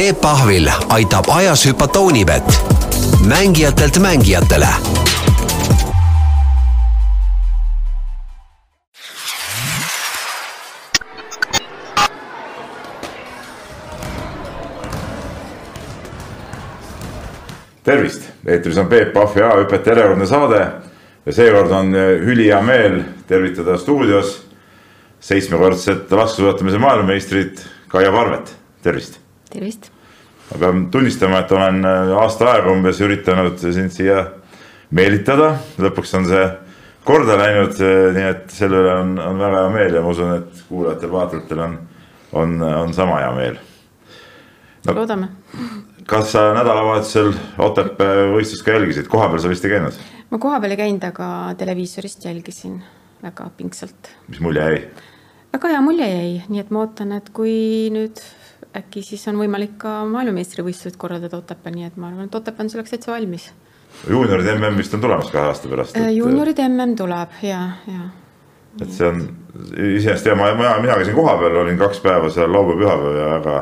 Peep Pahvil aitab ajas hüpata Unibet, mängijatelt mängijatele. Tervist, eetris on Peep Pahv ja hüpet järjekordne saade ja seekord on ülihea meel tervitada stuudios seitsmekordset laskesuusatamise maailmameistrit Kaia Parvet, tervist. Tervist. ma pean tunnistama, et olen aasta aega umbes üritanud sind siia meelitada, lõpuks on see korda läinud, nii et selle üle on, on väga hea meel ja ma usun, et kuulajatel-vaatajatel on, on, on sama hea meel no,. loodame. kas sa nädalavahetusel Otepää võistlust ka jälgisid, kohapeal sa vist ei käinud? ma kohapeal ei käinud, aga televiisorist jälgisin väga pingsalt. mis mulje jäi? väga hea mulje jäi, nii et ma ootan, et kui nüüd äkki siis on võimalik ka maailmameistrivõistlused korraldada Otepääl, nii et ma arvan, et Otepää on selleks täitsa valmis. juunioride mm vist on tulemas kahe aasta pärast et.... juunioride mm tuleb ja, ja. et see on iseenesest ja ma, ma, mina käisin kohapeal, olin kaks päeva seal laupäev-pühapäev ja väga,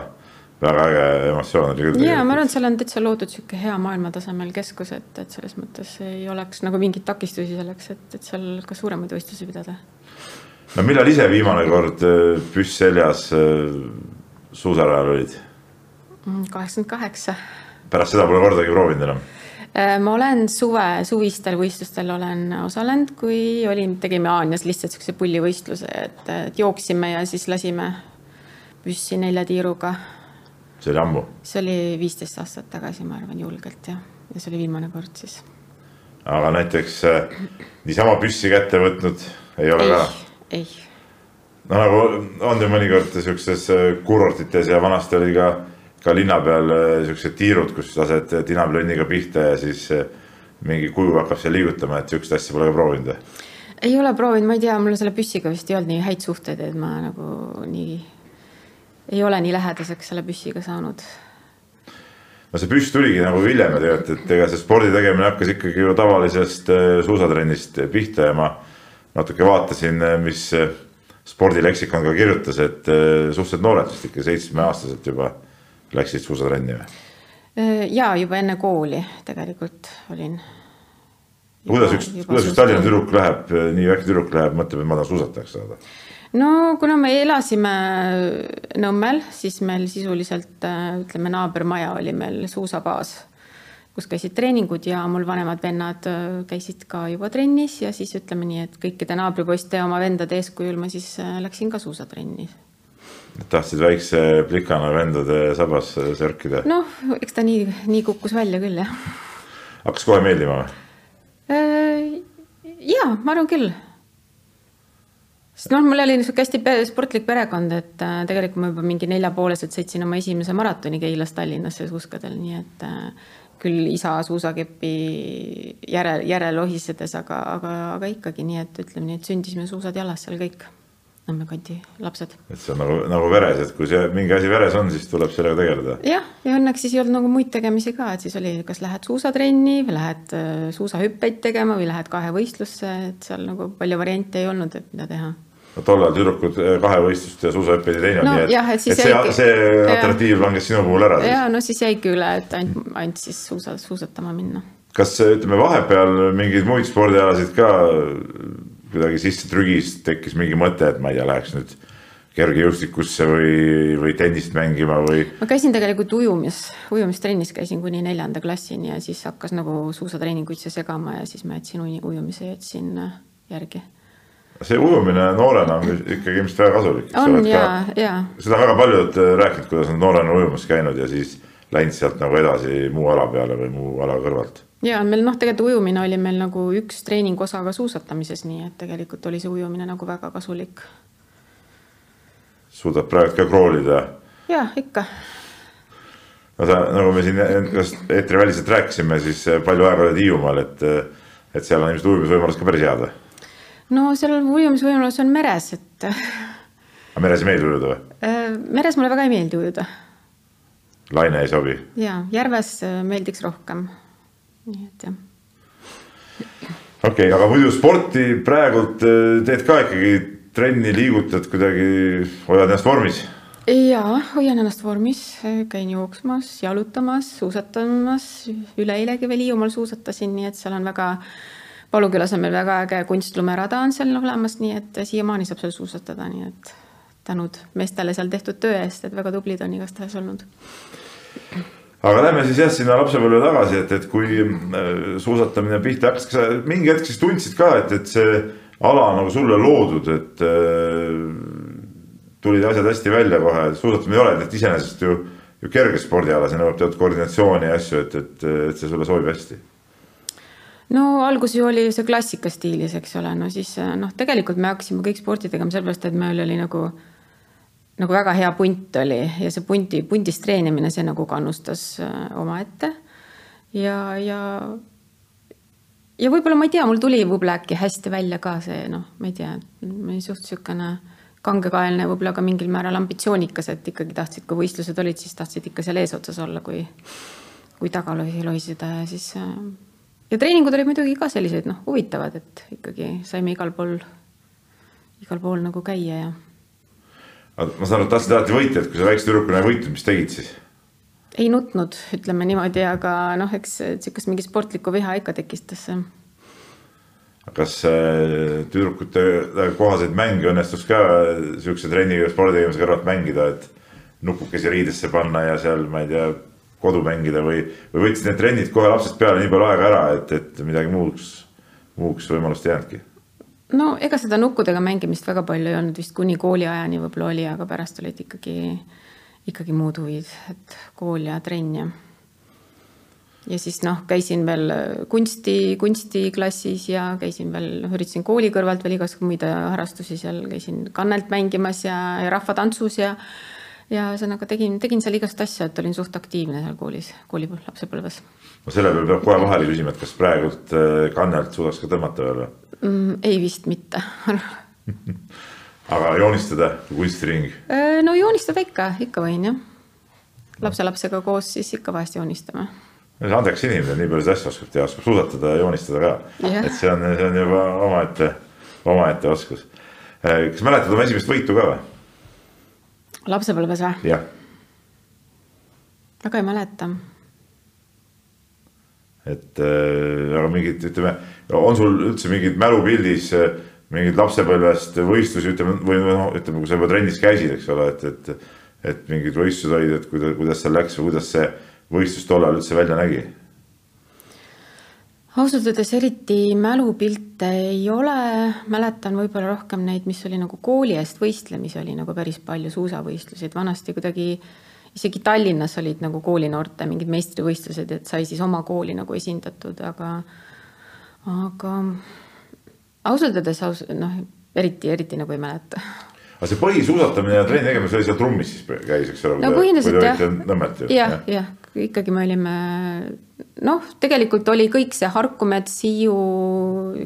väga äge emotsioon oli küll. ja ma arvan, et seal on täitsa loodud sihuke hea maailmatasemel keskus, et, et selles mõttes ei oleks nagu mingeid takistusi selleks, et, et seal ka suuremaid võistlusi pidada. no millal ise viimane kord püss seljas suusarajal olid? kaheksakümmend kaheksa. pärast seda pole kordagi proovinud enam? ma olen suve, suvistel võistlustel olen osalenud, kui olin, tegime Aanias lihtsalt siukse pullivõistluse, et, et jooksime ja siis lasime püssi nelja tiiruga. see oli ammu? see oli viisteist aastat tagasi, ma arvan, julgelt jah, ja see oli viimane kord siis. aga näiteks niisama püssi kätte võtnud ei ole ei, ka? ei no nagu on ju mõnikord siukses kurortites ja vanasti oli ka, ka linna peal siuksed tiirud, kus lased tinaplönniga pihta ja siis mingi kuju hakkab seal liigutama, et siukest asja pole ka proovinud ei ole proovinud, ma ei tea, mul selle püssiga vist ei olnud nii häid suhteid, et ma nagu nii, ei ole nii lähedaseks selle püssiga saanud. no see püss tuligi nagu hiljem tegelikult, et ega see spordi tegemine hakkas ikkagi ju tavalisest suusatrennist pihta ja ma natuke vaatasin, mis spordileksikon ka kirjutas, et suhteliselt noored vist ikka seitsmeaastaselt juba läksid suusatrenni või? ja juba enne kooli tegelikult olin. kuidas üks, kuidas üks Tallinna tüdruk läheb, nii väike tüdruk läheb, mõtleb, et ma tahan suusatajaks saada? no kuna me elasime Nõmmel, siis meil sisuliselt ütleme, naabermaja oli meil suusabaas kus käisid treeningud ja mul vanemad vennad käisid ka juba trennis ja siis ütleme nii, et kõikide naabripoiste ja oma vendade eeskujul ma siis läksin ka suusatrenni. tahtsid väikse plikana vendade sabas sörkida? noh, eks ta nii, nii kukkus välja küll jah. hakkas kohe meeldima või? ja ma arvan küll. sest noh, mul oli niisugune hästi sportlik perekond, et tegelikult ma juba mingi neljapooleselt sõitsin oma esimese maratoni Keilas Tallinnasse suuskadel, nii et küll isa suusakepi järel, järel lohisedes, aga, aga, aga ikkagi nii, et ütleme nii, et sündisime suusad jalas seal kõik. Nõmme kandi lapsed. et see on nagu, nagu veres, et kui see mingi asi veres on, siis tuleb sellega tegeleda. jah, ja õnneks siis ei olnud nagu muid tegemisi ka, et siis oli, kas lähed suusatrenni või lähed suusahüppeid tegema või lähed kahevõistlusse, et seal nagu palju variante ei olnud, et mida teha tollal tüdrukud kahevõistlust ja suusahüppeid ei teinud no,, nii et, et, see, see alternatiiv langes sinu puhul ära. ja no siis jäigi üle, et ainult, ainult siis suusa, suusatama minna. kas ütleme vahepeal mingeid muid spordialasid ka kuidagi sisse trügis, tekkis mingi mõte, et ma ei tea, läheks nüüd kergejõustikusse või, või tennist mängima või? ma käisin tegelikult ujumis, ujumistrennis käisin kuni neljanda klassini ja siis hakkas nagu suusatreeninguid see segama ja siis ma jätsin ujumise, jätsin järgi see ujumine noorena on ikkagi ilmselt väga kasulik. on ja, ja. seda on väga paljud rääkinud, kuidas nad noorena ujumas käinud ja siis läinud sealt nagu edasi muu ala peale või muu ala kõrvalt. ja meil noh, tegelikult ujumine oli meil nagu üks treeningosa ka suusatamises, nii et tegelikult oli see ujumine nagu väga kasulik. suudad praegu ka kroolida? jah, ikka. no sa, nagu me siin eetriväliselt rääkisime, siis palju aega oled Hiiumaal, et, et seal on ilmselt ujumisvõimalus ka päris head või? No seal ujumisvõimalus on meres, et. aga meres ei meeldi ujuda või? meres mulle väga ei meeldi ujuda. laine ei sobi? ja, järves meeldiks rohkem. nii et jah. okei okay,, aga muidu sporti praegult teed ka ikkagi trenni, liigutad kuidagi, hoiad ennast vormis? jaa, hoian ennast vormis, käin jooksmas, jalutamas, suusatamas, üleeilegi veel Hiiumaal suusatasin, nii et seal on väga, Palukülas on meil väga äge kunstlumerada on seal olemas, nii et siiamaani saab seal suusatada, nii et tänud meestele seal tehtud töö eest, et väga tublid on igastahes olnud. aga lähme siis jah, sinna lapsepõlve tagasi, et, et kui äh, suusatamine pihta hakkas, kas sa mingi hetk siis tundsid ka, et, et see ala nagu sulle loodud, et äh, tulid asjad hästi välja kohe, suusatamine ei ole nüüd iseenesest ju, ju kerge spordiala, see nõuab teatud koordinatsiooni ja asju, et, et, et see sulle sobib hästi no alguses ju oli see klassika stiilis, eks ole, no siis noh, tegelikult me hakkasime kõik sporti tegema sellepärast, et meil oli nagu, nagu väga hea punt oli ja see punti, pundis treenimine, see nagu kannustas äh, omaette. ja, ja, ja võib-olla ma ei tea, mul tuli võib-olla äkki hästi välja ka see noh, ma ei tea, ma olin suht niisugune kangekaelne, võib-olla ka mingil määral ambitsioonikas, et ikkagi tahtsid, kui võistlused olid, siis tahtsid ikka seal eesotsas olla, kui, kui taga lohiseda ja siis ja treeningud olid muidugi ka sellised noh, huvitavad, et ikkagi saime igal pool, igal pool nagu käia ja. ma saan aru, et tahtsid alati võita, et kui sa väikse tüdrukuna ei võitnud, mis tegid siis? ei nutnud, ütleme niimoodi, aga noh, eks sihukest mingi sportlikku viha ikka tekitas see. kas äh, tüdrukute kohaseid mänge õnnestus ka sihukese trenni või spordi tegemise kõrvalt mängida, et nupukesi riidesse panna ja seal, ma ei tea kodu mängida või, või võtsid need trennid kohe lapsest peale nii palju aega ära, et, et midagi muuks, muuks võimalust ei jäänudki? no ega seda nukkudega mängimist väga palju ei olnud vist kuni kooliajani võib-olla oli, aga pärast olid ikkagi, ikkagi muud huvid, et kool ja trenn ja. ja siis noh, käisin veel kunsti, kunstiklassis ja käisin veel, üritasin kooli kõrvalt veel igasugu muid harrastusi seal, käisin kannelt mängimas ja, ja rahvatantsus ja ja ühesõnaga tegin, tegin seal igast asju, et olin suht aktiivne seal koolis, kooli lapsepõlves. no selle peale peab kohe vahele küsima, et kas praegult äh, kannelt suudaks ka tõmmata veel või mm,? ei vist mitte aga joonistada kunstiring? Äh, no joonistada ikka, ikka võin jah. lapselapsega koos siis ikka vahest joonistame andekas inimene, nii palju asju oskab teha, oskab suusatada ja joonistada ka yeah.. et see on, see on juba omaette, omaette oskus. Äh, kas mäletad oma esimest võitu ka või? Lapsepõlves või? jah. väga ei mäleta. et äh, aga mingid, ütleme, on sul üldse mingid mälupildis äh, mingeid lapsepõlvest võistlusi, ütleme või noh, ütleme, kui sa juba trennis käisid, eks ole, et, et, et mingid võistlused olid, et kuidas, kuidas seal läks või kuidas see võistlus tollal üldse välja nägi ausalt öeldes eriti mälupilte ei ole, mäletan võib-olla rohkem neid, mis oli nagu kooli eest võistlemisi oli nagu päris palju suusavõistlusi, et vanasti kuidagi isegi Tallinnas olid nagu koolinoorte mingid meistrivõistlused, et sai siis oma kooli nagu esindatud, aga, aga ausalt öeldes aus, noh, eriti, eriti nagu ei mäleta aga see põhisuusatamine ja trenni tegemine, see oli seal trummis siis käis, eks ole? no põhiliselt jah. Nõmmelt ju. jah, jah, ikkagi me olime noh, tegelikult oli kõik see Harkumets, Hiiu,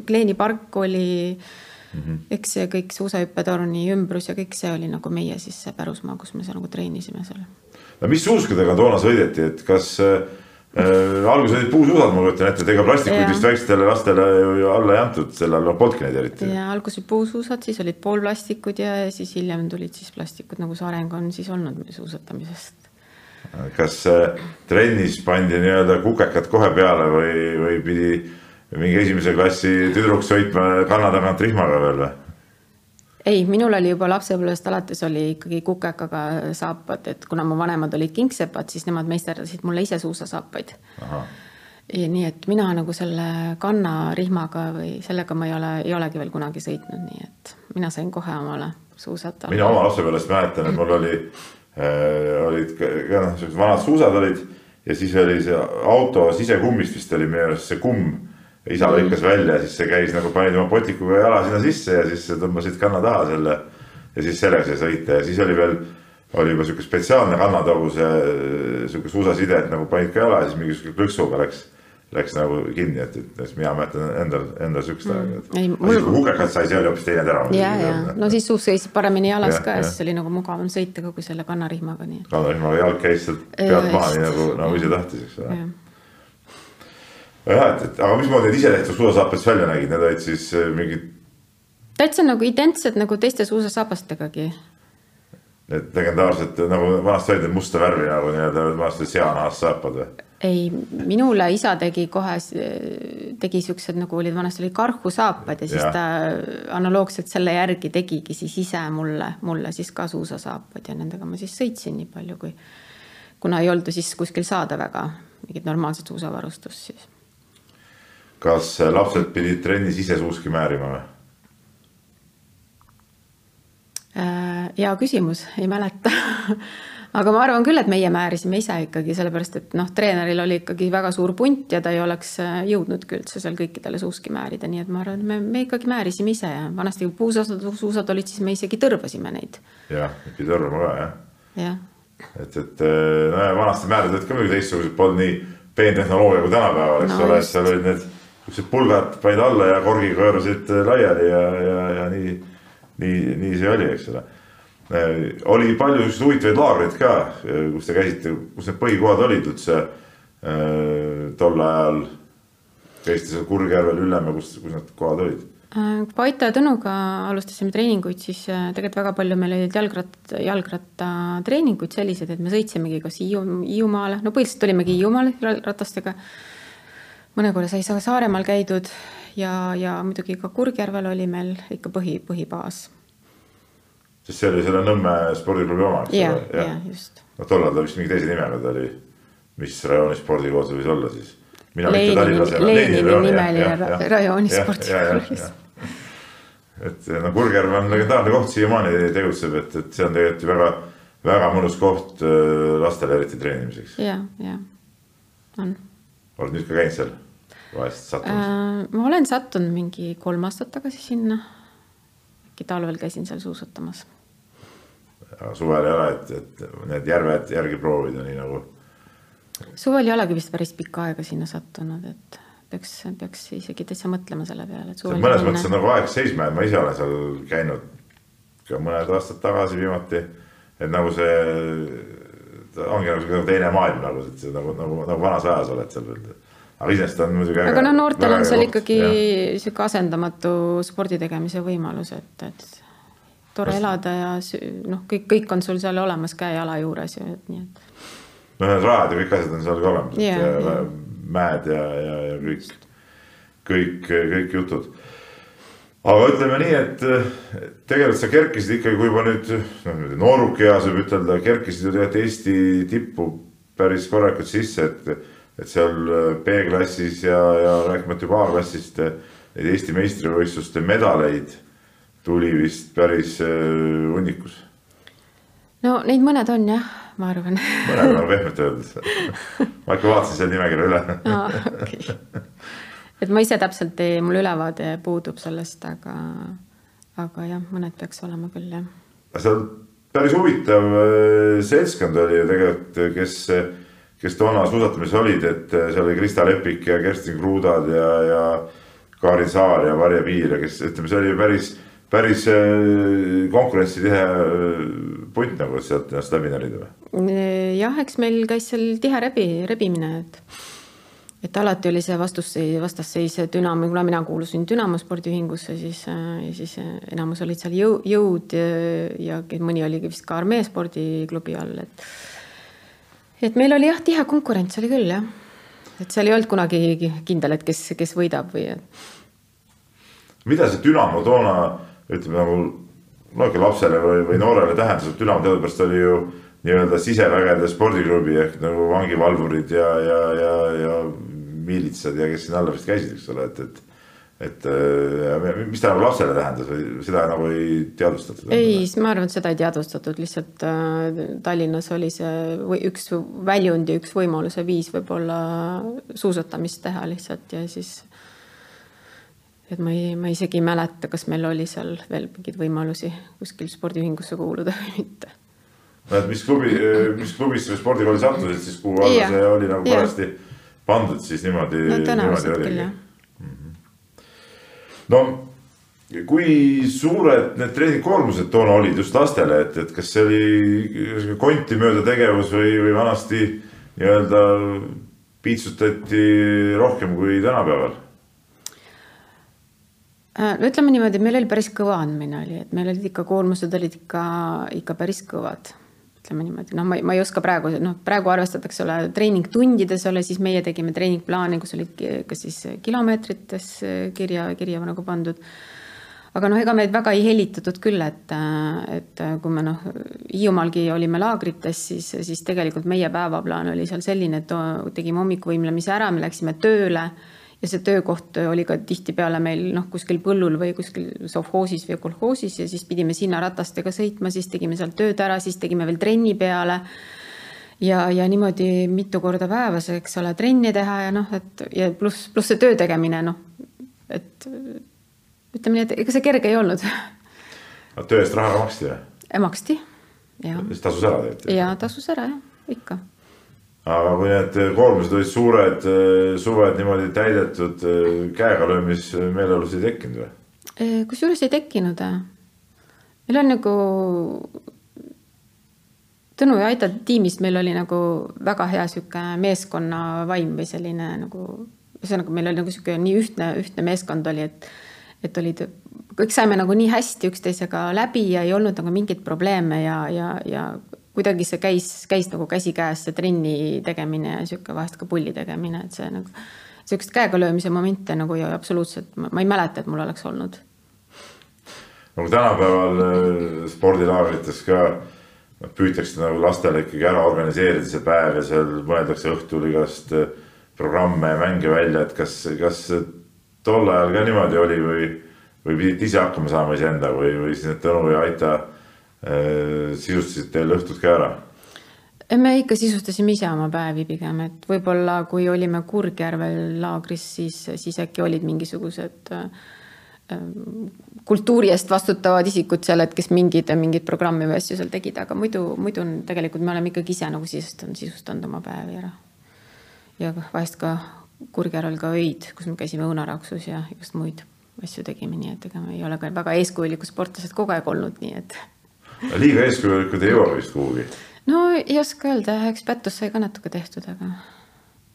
Kleeni park oli mm, -hmm. eks see kõik suusahüppetorni ümbrus ja kõik see oli nagu meie siis see pärusmaa, kus me seal nagu treenisime seal. no mis suuskadega toona sõideti, et kas äh, äh alguses olid puusuusad, ma kujutan ette, et ega plastikuid vist väikestele lastele ju alla ei antud, sel ajal polnudki neid eriti. ja alguses olid puusuusad, siis olid poolplastikud ja siis hiljem tulid siis plastikud, nagu see areng on siis olnud suusatamisest kas trennis pandi nii-öelda kukekad kohe peale või, või pidi mingi esimese klassi tüdruk sõitma kanna tagant rihmaga veel või? ei, minul oli juba lapsepõlvest alates oli ikkagi kukekaga saapad, et kuna mu vanemad olid kingsepad, siis nemad meisterdasid mulle ise suusasaapaid. Ja nii et mina nagu selle kannarihmaga või sellega ma ei ole, ei olegi veel kunagi sõitnud, nii et mina sain kohe omale suusad. mina oma lapsepõlvest mäletan, et mul oli olid ka noh, siuksed vanad suusad olid ja siis oli see auto sisekummist vist oli minu arust see kumm. isa mhm. lõikas välja ja siis see käis nagu panid oma potikuga jala sinna sisse ja siis tõmbasid kanna taha selle. ja siis sellega sai sõita ja siis oli veel, oli juba sihuke spetsiaalne kannataguse sihuke suusaside, et nagu panid ka jala ja siis mingisuguse plõksuga läks läks nagu kinni, et, et mina mäletan endal, endal sihukest mm. aega, et. Mul... siis kui hukekad sai, see oli hoopis teine terav. ja, ja no siis suus käis paremini jalas ja, ka ja siis oli nagu mugavam sõita ka kui selle kannarihmaga, nii. kannarihmaga jalg käis sealt pealt maha, nii nagu, nagu ise tahtis, eks ole. jah, et, et aga mismoodi need ise tehtud suusasaapas välja nägid, need olid siis äh, mingid. täitsa nagu identsed nagu teiste suusasaabastegagi need legendaarsed nagu vanasti olid need musta värvi nagu nii-öelda vanasti seanahast saapad või? ei, minule isa tegi kohe, tegi siuksed nagu olid vanasti olid karhusaapad ja siis ja. ta analoogselt selle järgi tegigi siis ise mulle, mulle siis ka suusasaapad ja nendega ma siis sõitsin nii palju, kui kuna ei olnud siis kuskil saada väga mingit normaalset suusavarustust siis. kas lapsed pidid trennis ise suuski määrima või? Äh, hea küsimus, ei mäleta aga ma arvan küll, et meie määrisime ise ikkagi, sellepärast et noh, treeneril oli ikkagi väga suur punt ja ta ei oleks äh, jõudnudki üldse seal kõikidele suuski määrida, nii et ma arvan, et me, me ikkagi määrisime ise ja vanasti kui puusasad, suusad olid, siis me isegi tõrvasime neid. jah, pidi tõrvama ka jah. jah. et, et äh, no vanasti määrad olid ka muidugi teistsugused, polnud nii peentehnoloogia kui tänapäeval, eks no, ole, seal olid need siuksed pulgad panid alla ja korgiga hõõrusid laiali ja, ja, ja nii nii, nii see oli, eks ole. Äh, oli palju siukseid huvitavaid laagreid ka, äh, kus te käisite, kus need põhikohad olid üldse äh, tol ajal? käisite seal Kurgjärvel, Ülemäe, kus, kus need kohad olid? Paita ja Tõnuga alustasime treeninguid, siis tegelikult väga palju meil olid jalgratt, jalgrattatreeninguid sellised, et me sõitsimegi kas Hiiu, Hiiumaale, no põhiliselt olimegi Hiiumaal ratastega. mõne korra sai Saaremaal käidud ja, ja muidugi ka Kurgjärvel oli meil ikka põhi, põhibaas. sest see oli selle Nõmme spordiklubi oma, eks ole? jah, jah, just. no tollal ta vist mingi teise nimega ta oli, mis rajooni spordikool see võis olla siis? Lenini, nimeline rajooni spordikool et no Kurgjärv on legendaarne koht, siiamaani tegutseb, et, et see on tegelikult ju väga, väga mõnus koht äh, lastele eriti treenimiseks. ja, ja on. oled nüüd ka käinud seal? Vahest sattunud äh,? ma olen sattunud mingi kolm aastat tagasi sinna. äkki talvel käisin seal suusatamas. suvel ei ole, et, et need järved järgi proovida, nii nagu. suvel ei olegi vist päris pikka aega sinna sattunud, et peaks, peaks isegi täitsa mõtlema selle peale, mõnes mõttes on nagu aeg seisma jäänud, ma ise olen seal käinud ka mõned aastad tagasi viimati, et nagu see ongi nagu teine maailm nagu, nagu, nagu, nagu vanas ajas oled seal aga iseenesest on muidugi aga noh, noortel on seal ikkagi sihuke asendamatu spordi tegemise võimalus, et, et tore Just. elada ja noh, kõik, kõik on sul seal olemas käe-jala juures ju, et nii et. no need rajad ja kõik asjad on seal ka olemas yeah, ja yeah. mäed ja, ja, ja kõik, kõik, kõik jutud. aga ütleme nii, et tegelikult sa kerkisid ikkagi, kui juba nüüd noh, noorukeas võib ütelda, kerkisid ju tegelikult Eesti tippu päris korralikult sisse, et et seal äh, B-klassis ja, ja rääkimata juba A-klassist äh, neid Eesti meistrivõistluste medaleid tuli vist päris äh, hunnikus. no neid mõned on jah, ma arvan. mõned on pehmelt öeldes ma ikka vaatasin selle nimekirja üle ah, okay. et ma ise täpselt ei, mul ülevaade puudub sellest, aga, aga jah, mõned peaks olema küll jah. seal päris huvitav seltskond oli ju tegelikult, kes kes toona suusatamises olid, et äh, seal oli Krista Lepik ja Kerstin Kruudad ja, ja Karin Saar ja Varje Piir ja kes ütleme, see oli päris, päris äh, konkurentsitihe äh, punt nagu sealt ennast läbi närida või? jah, eks meil käis seal tihe rebi, rebimine, et et alati oli see vastusseis, vastasseis Dünamo, kuna mina kuulusin Dünamo spordiühingusse, siis, siis enamus olid seal jõu, jõud ja, ja mõni oligi vist ka armee spordiklubi all, et et meil oli jah, tihe konkurents oli küll jah. et seal ei olnud kunagi kindel, et kes, kes võidab või. mida see Dünamo toona ütleme nagu no lapsele või, või noorele tähendas, et Dünamo teadupärast oli ju nii-öelda sisevägede spordiklubi ehk nagu vangivalvurid ja, ja, ja, ja miilitsad ja kes sinna alla vist käisid, eks ole, et, et et äh, mis ta nagu lapsele tähendas või seda nagu ei teadvustatud? ei, ma arvan, et seda ei teadvustatud, lihtsalt äh, Tallinnas oli see või üks väljund ja üks võimaluse viis võib-olla suusatamist teha lihtsalt ja siis. et ma ei, ma isegi ei mäleta, kas meil oli seal veel mingeid võimalusi kuskil spordiühingusse kuuluda või mitte. no et mis klubi, mis klubisse või spordikooli sattusid siis, kuhu alla see oli nagu parajasti pandud, siis niimoodi no,. küll jah no kui suured need treeningkoormused toona olid just lastele, et, et kas see oli konti mööda tegevus või, või vanasti nii-öelda piitsutati rohkem kui tänapäeval? Äh, no ütleme niimoodi, et meil oli päris kõva andmine oli, et meil olid ikka koormused olid ikka, ikka päris kõvad. Ütleme niimoodi, noh, ma, ma ei oska praegu, noh, praegu arvestatakse ole treeningtundides ole, siis meie tegime treeningplaani, kus olid kas siis kilomeetrites kirja, kirja nagu pandud. Aga noh, ega meid väga ei helitatud küll, et, et kui me noh, Hiiumaalgi olime laagrites, siis, siis tegelikult meie päevaplaan oli seal selline, et tegime hommikuvõimlemise ära, me läksime tööle ja see töökoht oli ka tihtipeale meil noh, kuskil põllul või kuskil sovhoosis või kolhoosis ja siis pidime sinna ratastega sõitma, siis tegime seal tööd ära, siis tegime veel trenni peale. ja, ja niimoodi mitu korda päevas, eks ole, trenni teha ja noh, et ja pluss, pluss see töö tegemine, noh, et ütleme nii, et ega see kerge ei olnud. töö eest raha maksti või? maksti, jah. siis tasus ära tegelikult? jaa, tasus ära jah, ikka. Aga kui need koormused olid suured, suved niimoodi täidetud, käega löömismeeleolus ei tekkinud või? kusjuures ei tekkinud. meil on nagu Tõnu ja Aita tiimist meil oli nagu väga hea sihuke meeskonnavaim või selline nagu, ühesõnaga meil oli nagu sihuke nii ühtne, ühtne meeskond oli, et et olid, kõik saime nagu nii hästi üksteisega läbi ja ei olnud nagu mingeid probleeme ja, ja, ja kuidagi see käis, käis nagu käsikäes, see trenni tegemine ja sihuke vahest ka pulli tegemine, et see nagu sihukest käega löömise momente nagu ju absoluutselt, ma ei mäleta, et mul oleks olnud. nagu tänapäeval äh, spordilaagrites ka püütakse nagu lastele ikkagi ära organiseerida see päev ja seal mõeldakse õhtul igast äh, programme ja mänge välja, et kas, kas tol ajal ka niimoodi oli või, või pidite ise hakkama saama iseenda või, või siis need Tõnu ja Aita sisustasid teil õhtud ka ära? me ikka sisustasime ise oma päevi pigem, et võib-olla kui olime Kurgjärvel laagris, siis, siis äkki olid mingisugused äh, kultuuri eest vastutavad isikud seal, et kes mingeid, mingeid programme või asju seal tegid, aga muidu, muidu on tegelikult me oleme ikkagi ise nagu sisustanud, sisustanud oma päevi ära. ja vahest ka Kurgjärvel ka öid, kus me käisime õunaraksus ja igast muid asju tegime, nii et ega me ei ole ka väga eeskujulikud sportlased kogu aeg olnud, nii et. Liiga eeskujulikud ei jõua vist kuhugi? no ei oska öelda, eks Pätus sai ka natuke tehtud, aga.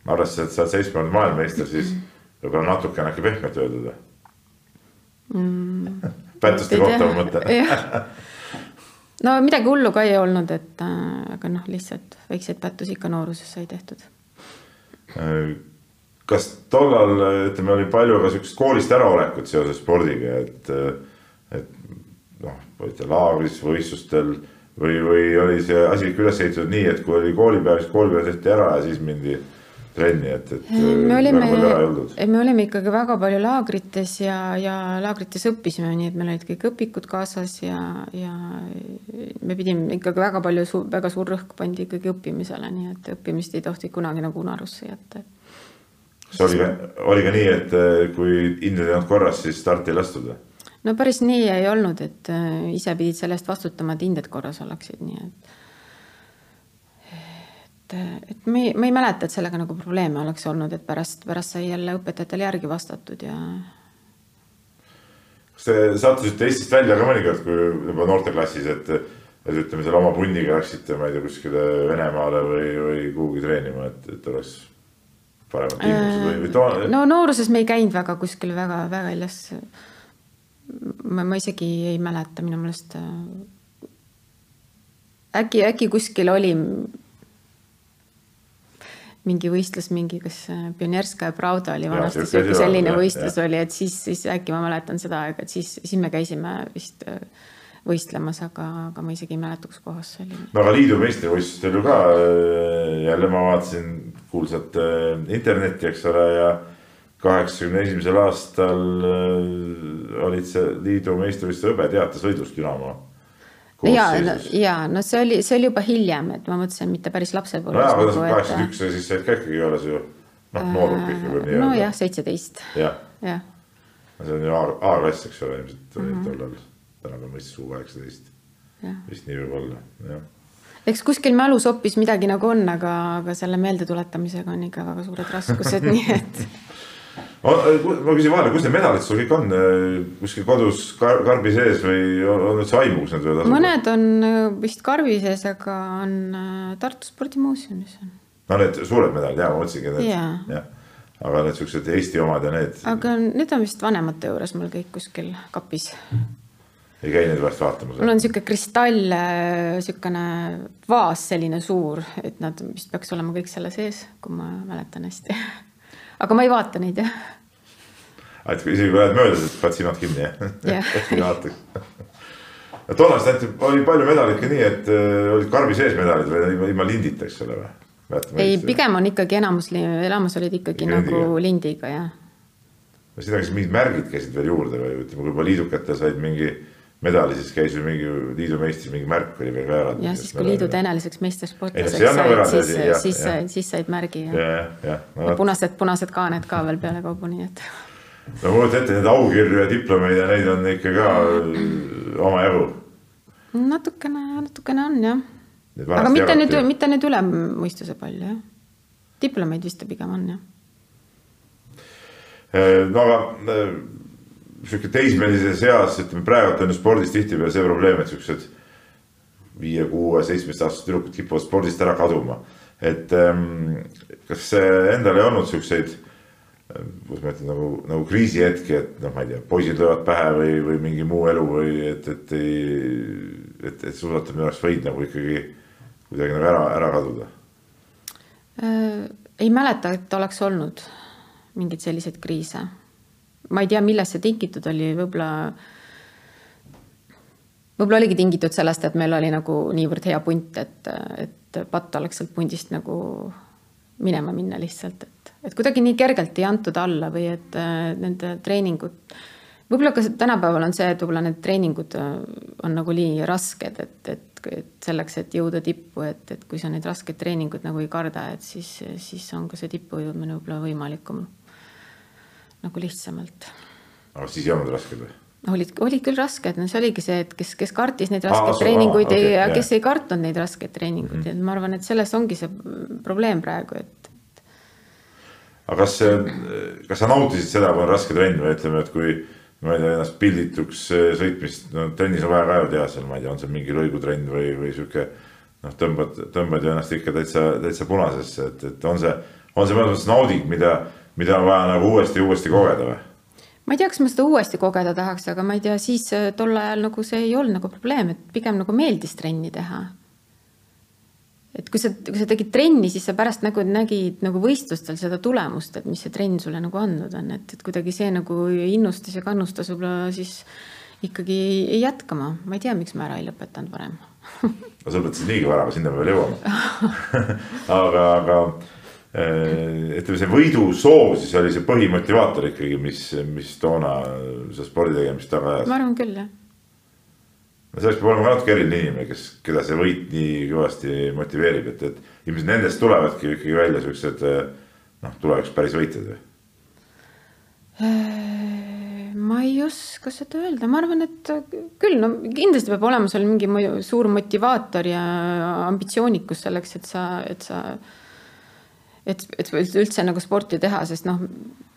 arvestades, et sa oled seitsmekümne maailmameister, siis võib-olla natukene äkki pehmelt öeldud või mm,? Pätuste kohta ma mõtlen no midagi hullu ka ei olnud, et äh, aga noh, lihtsalt väikseid pättusi ikka nooruses sai tehtud äh, kas tollal ütleme, oli palju ka siukest koolist äraolekut seoses spordiga, et, et noh, olite laagris, võistlustel või, või oli see asi ikka üles ehitatud nii, et kui oli koolipäev, siis koolipäev tehti ära ja siis mindi trenni, et, et. me olime, me olime ikkagi väga palju laagrites ja, ja laagrites õppisime, nii et meil olid kõik õpikud kaasas ja, ja me pidime ikkagi väga palju, väga suur rõhk pandi ikkagi õppimisele, nii et õppimist ei tohti kunagi nagu unarusse jätta see oli, oli ka nii, et eh, kui hinded ei olnud korras, siis starti ei lastud või? No päris nii ei olnud, et eh, ise pidid selle eest vastutama, et hinded korras oleksid, nii et. et, et me ei, ma ei mäleta, et sellega nagu probleeme oleks olnud, et pärast, pärast sai jälle õpetajatele järgi vastatud ja. kas te sattusite Eestist välja ka mõnikord, kui juba noorteklassis, et, et ütleme seal oma punniga läksite, ma ei tea, kuskile Venemaale või, või kuhugi treenima, et, et oleks paremad tingimused või, või toa? no nooruses me ei käinud väga kuskil väga, väga väljas. Ma, ma isegi ei mäleta, minu meelest. Äh, äkki, äkki kuskil oli mingi võistlus, mingi, kas äh, Pionierskaja Pravda oli vanasti sihuke selline võistlus ja. oli, et siis, siis äkki ma mäletan seda aega, et siis, siis me käisime vist äh, võistlemas, aga, aga ma isegi ei mäleta, kus kohas see oli. no aga liidu meistrivõistlustel ju ka jälle ma vaatasin kuulsat internetti, eks ole, ja kaheksakümne esimesel aastal äh, olid see liidu meistrivõistluse hõbeteatesõidus Dünamo. ja, ja no see oli, see oli juba hiljem, et ma mõtlesin, mitte päris lapsepõlves. nojah, aga kaheksakümmend üks, siis said ka ikkagi alles ju noh, nooruk ikka veel nii-öelda. nojah, seitseteist. jah ja. ja.. see on ju A-klass, eks ole, ilmselt oli -hmm. tollal, tänapäeval mõistis U kaheksateist. vist nii võib olla, jah eks kuskil mälus hoopis midagi nagu on, aga, aga selle meeldetuletamisega on ikka väga suured raskused nii et. Ma küsin vahele, kus need medalid sul kõik on, kuskil kodus kar karbi sees või on üldse aimu, kus need võivad asuda? mõned on äh, vist karbi sees, aga on äh, Tartu spordimuuseumis on. no need suured medalid ja ma mõtlesingi, need, jah. aga need siuksed Eesti omad ja need aga need on vist vanemate juures mul kõik kuskil kapis. ei käi neid vahest vaatamas? mul on sihuke kristall, sihukene vaas, selline suur, et nad vist peaks olema kõik selle sees, kui ma mäletan hästi. aga ma ei vaata neid jah. et kui isegi kui lähed mööda, siis paned silmad kinni jah Jah. ei vaata. tollas näiteks oli palju medaleid ka nii, et äh, olid karbi sees medalid või ilma, ilma lindita, eks ole või? ei, pigem on ikkagi enamus, enamus olid ikkagi Lindiga. nagu lindiga jah. sinna kas mingid märgid käisid veel juurde või ütleme, kui juba liidukatel said mingi medali, siis käis ju mingi liidumeistri mingi märk oli veel ka eraldi. jah, siis kui liidu teneliseks meistersportlaseks no nagu said, siis siis siis said märgi ja, jah, jah. ja punased, punased kaaned ka veel pealekaubu, nii et no kujuta ette, neid aukirju ja diplomeid ja neid on ikka ka äh, omajagu. natukene, natukene on jah. aga mitte nüüd, mitte nüüd üle mõistuse palju jah. diplomeid vist pigem on jah. no aga äh, sihuke teismelises eas, ütleme praegu on ju spordis tihtipeale see probleem, et siuksed viie, kuue, seitsmeteistaastased tüdrukud kipuvad spordist ära kaduma. et ähm, kas endal ei olnud siukseid, kuidas ma ütlen nagu, nagu kriisihetki, et noh, ma ei tea, poisid löövad pähe või, või mingi muu elu või et, et ei, et, et suusatamine oleks võinud nagu ikkagi kuidagi nagu ära, ära kaduda Äh, ei mäleta, et oleks olnud mingeid selliseid kriise. Ma ei tea, millest see tingitud oli, võib-olla, võib-olla oligi tingitud sellest, et meil oli nagu niivõrd hea punt, et, et patt oleks sealt pundist nagu minema minna lihtsalt, et, et kuidagi nii kergelt ei antud alla või et äh, nende treeningud, võib-olla ka tänapäeval on see, et võib-olla need treeningud äh, on nagu nii rasked, et, et, et selleks, et jõuda tippu, et, et kui sa neid raskeid treeninguid nagu ei karda, et siis, siis on ka see tippu jõudmine võib-olla võimalikum nagu lihtsamalt aga siis ei olnud rasked või? olid, olid küll rasked, no see oligi see, et kes, kes kartis neid raskeid aa, treeninguid okei, okay, ja jah. kes ei kartnud neid raskeid treeninguid mm, -hmm. et ma arvan, et selles ongi see probleem praegu, et aga kas, kas sa nautisid seda, kui on raske trenn või ütleme, et kui ma ei tea, ennast pildituks eh, sõitmist, no trennis on vaja ka ju teha seal, ma ei tea, on see mingi lõigutrenn või, või sihuke noh, tõmbad, tõmbad ju ennast ikka täitsa, täitsa punasesse, et, et on see, on see mõnes mõttes nauding, mida, mida on vaja nagu uuesti uuesti kogeda või? ma ei tea, kas ma seda uuesti kogeda tahaks, aga ma ei tea, siis äh, tol ajal nagu see ei olnud nagu probleem, et pigem nagu meeldis trenni teha. et kui sa, kui sa tegid trenni, siis sa pärast nagu nägid nagu võistlustel seda tulemust, et mis see trenn sulle nagu andnud on, et, et kuidagi see nagu innustas ja kannustas võib-olla siis ikkagi jätkama, ma ei tea, miks ma ära ei lõpetanud varem no sa lõpetasid niigi vara, sinna me veel jõuame. aga, aga ütleme, see võidusoov siis oli see põhimotivaator ikkagi, mis, mis toona seda spordi tegemist taga ajas. ma arvan küll, jah. no selleks peab olema ka natuke eriline inimene, kes, keda see võit nii kõvasti motiveerib, et, et ilmselt nendest tulevadki ikkagi välja siuksed noh, tulevikus päris võitjad või? ma ei oska seda öelda, ma arvan, et küll, no kindlasti peab olema seal mingi suur motivaator ja ambitsioonikus selleks, et sa, et sa, et, et üldse nagu sporti teha, sest noh,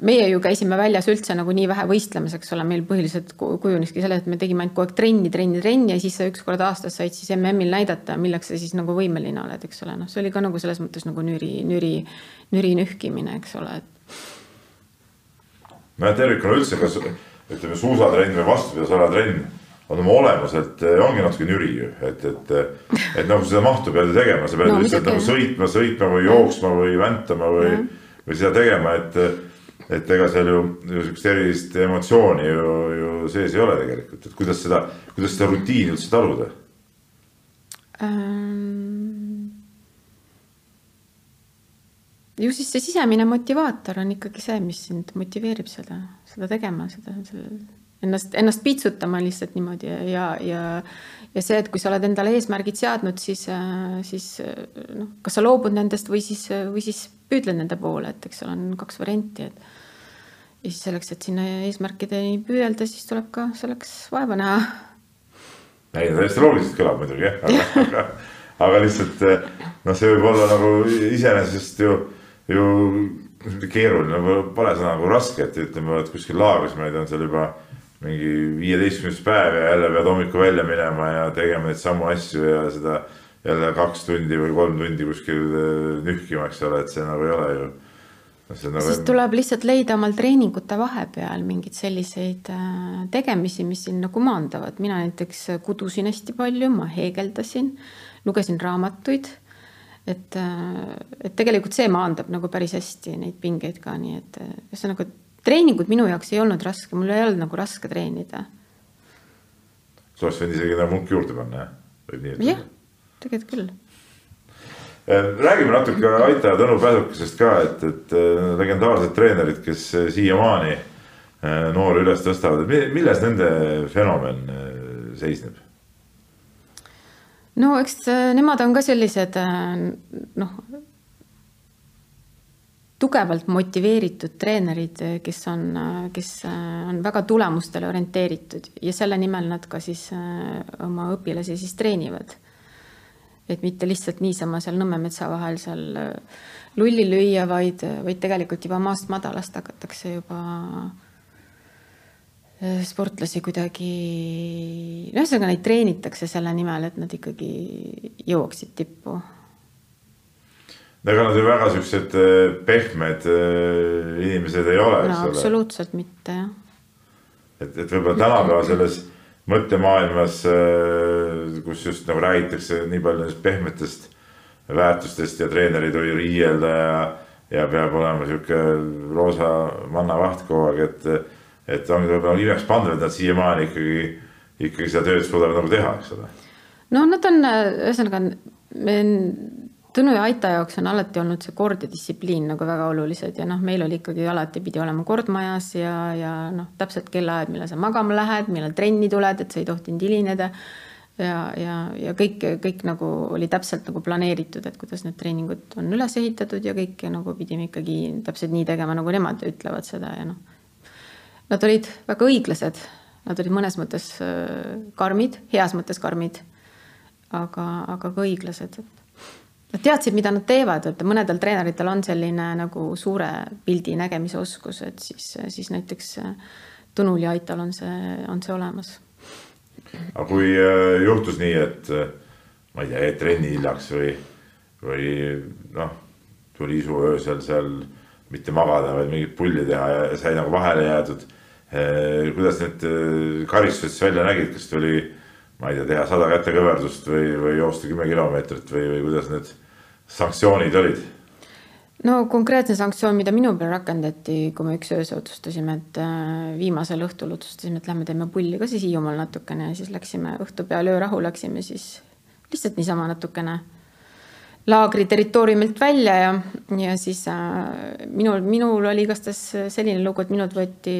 meie ju käisime väljas üldse nagu nii vähe võistlemas, eks ole, meil põhiliselt ku- kujuneski selle, et me tegime ainult kogu aeg trenni, trenni, trenni ja siis sa üks kord aastas said siis MM-il näidata, milleks sa siis nagu võimeline oled, eks ole, noh, see oli ka nagu selles mõttes nagu nüri, nüri, nüri nühkimine, eks ole, et no ja tervikuna üldse, kas ütleme suusatrenn või vastupidisala-trenn on oma olemuselt, ongi natuke nüri ju, et, et, et nagu seda mahtu pead ju tegema, sa pead No lihtsalt nagu sõitma, sõitma või jooksma või väntama või, või seda tegema, et, et ega seal ju, ju sihukest erilist emotsiooni ju, ju sees ei ole tegelikult, et kuidas seda, kuidas seda rutiini üldse taluda? Ähm, ju siis see sisemine motivaator on ikkagi see, mis sind motiveerib seda, seda tegema, seda, seda, ennast, ennast piitsutama lihtsalt niimoodi ja, ja, ja, see, et kui sa oled endale eesmärgid seadnud, siis, siis noh, kas sa loobud nendest või siis, või siis püüdled nende poole, et eks seal on kaks varianti, et ja siis selleks, et sinna eesmärkideni püüelda, siis tuleb ka selleks vaeva näha. Ei, täiesti loogiliselt kõlab muidugi jah, aga, aga, aga lihtsalt noh, see võib olla nagu iseenesest ju, ju keeruline, pole sõna nagu raske, et ütleme, et kuskil laagris, ma ei tea, on seal juba mingi viieteistkümnes päev ja jälle pead hommikul välja minema ja tegema neid samu asju ja seda jälle kaks tundi või kolm tundi kuskil eh, nühkima, eks ole, et see nagu ei ole ju Nagu... siis tuleb lihtsalt leida omal treeningute vahepeal mingeid selliseid äh, tegemisi, mis sinna kumandavad. mina näiteks kudusin hästi palju, ma heegeldasin, lugesin raamatuid. et, äh, et tegelikult see maandab nagu päris hästi neid pingeid ka, nii et äh, ühesõnaga treeningud minu jaoks ei olnud raske, mul ei olnud nagu raske treenida. sa oleks võinud isegi nagu munk juurde panna, jah? jah, tegelikult küll Äh, räägime natuke Aita ja Tõnu Pädukesest ka, et, et äh, legendaarsed treenerid, kes äh, siiamaani noori üles tõstavad, et milles nende fenomen seisneb? no eks nemad on ka sellised noh, tugevalt motiveeritud treenerid, kes on, kes on väga tulemustele orienteeritud ja selle nimel nad ka siis oma õpilasi siis treenivad et mitte lihtsalt niisama seal Nõmme metsa vahel seal äh, lulli lüüa, vaid, vaid tegelikult juba maast madalast hakatakse juba äh, sportlasi kuidagi, no ühesõnaga neid treenitakse selle nimel, et nad ikkagi jõuaksid tippu. No ega nad ju väga siuksed äh, pehmed inimesed ei ole, eks no, ole. absoluutselt mitte, jah. et, et võib-olla tänapäeva selles mõttemaailmas, äh, kus just nagu räägitakse nii palju nendest pehmetest väärtustest ja treenerid või riielda ja, ja peab olema sihuke roosa mannavaht kogu aeg, et, et ongi võib-olla imeks pannud, et nad siiamaani ikkagi, ikkagi seda tööd suudavad nagu teha, eks ole. no nad on, ühesõnaga Tõnu ja Aita jaoks on alati olnud see kord ja distsipliin nagu väga olulised ja noh, meil oli ikkagi alati pidi olema kord majas ja, ja noh, täpselt kellaajad, millal sa magama lähed, millal trenni tuled, et sa ei tohtinud hilineda. ja, ja, ja kõik, kõik nagu oli täpselt nagu planeeritud, et kuidas need treeningud on üles ehitatud ja kõike nagu pidime ikkagi täpselt nii tegema, nagu nemad ütlevad seda ja noh. Nad olid väga õiglased, nad olid mõnes mõttes äh, karmid, heas mõttes karmid, aga, aga ka õiglased, Nad teadsid, mida nad teevad, et mõnedel treeneritel on selline nagu suure pildi nägemise oskus, et siis, siis näiteks äh, Tõnul ja Aital on see, on see olemas. aga kui äh, juhtus nii, et äh, ma ei tea, jäid trenni hiljaks või, või noh, tuli isu öösel seal mitte magada, vaid mingit pulli teha ja sai nagu vahele jäädud. kuidas need karistused välja nägid, kas tuli, ma ei tea, teha sada kätekõverdust või, või joosta kümme kilomeetrit või, või kuidas need sanktsioonid olid? no konkreetne sanktsioon, mida minu peal rakendati, kui me üks öösel otsustasime, et äh, viimasel õhtul otsustasime, et lähme teeme pulli ka siis Hiiumaal natukene ja siis läksime õhtu peale öörahu, läksime siis lihtsalt niisama natukene laagri territooriumilt välja ja, ja siis äh, minul, minul oli igastahes selline lugu, et minult võeti,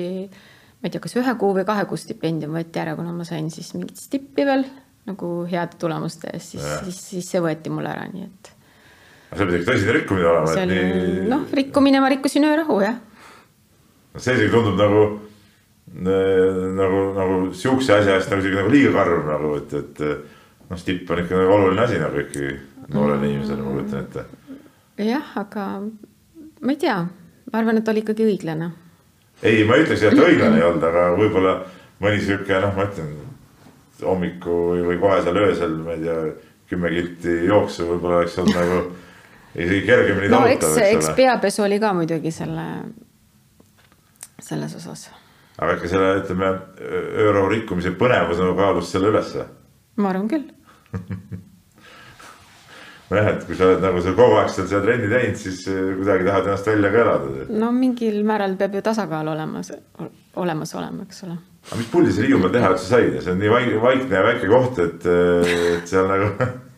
ma ei tea, kas ühe kuu või kahe kuu stipendium võeti ära, kuna ma sain siis mingit stippi veel nagu heade tulemuste eest, siis, siis, siis see võeti mul ära, nii et see pidi ikka tõsine rikkumine olema. oli nii..., noh, rikkumine, ma rikkusin öörahu, jah. see isegi tundub nagu, nagu, nagu sihukese asja eest nagu nagu liiga karm nagu, et, et noh, stipp on ikka nagu oluline asi nagu ikkagi noorele inimesele, ma kujutan ette. jah, aga ma ei tea, ma arvan, et oli ikkagi õiglane. Ei, ma ei ütleks, et õiglane ei olnud, aga võib-olla mõni sihuke, noh, ma ütlen hommiku või, kohe seal öösel, ma ei tea, kümme kilti jooksu võib-olla oleks olnud nagu isegi kergemini no eks, eks peapesu oli ka muidugi selle, selles osas. aga ikka selle, ütleme, öörahu rikkumise põnevus nagu kaalus selle ülesse? ma arvan küll nojah, et kui sa oled nagu seal kogu aeg seal seda trenni teinud, siis eh, kuidagi tahad ennast välja ka elada. no mingil määral peab ju tasakaal olemas, olemas olema, eks ole. aga mis pulli sa Hiiumaal teha üldse said, see on nii vaikne ja väike koht, et, eh, et seal nagu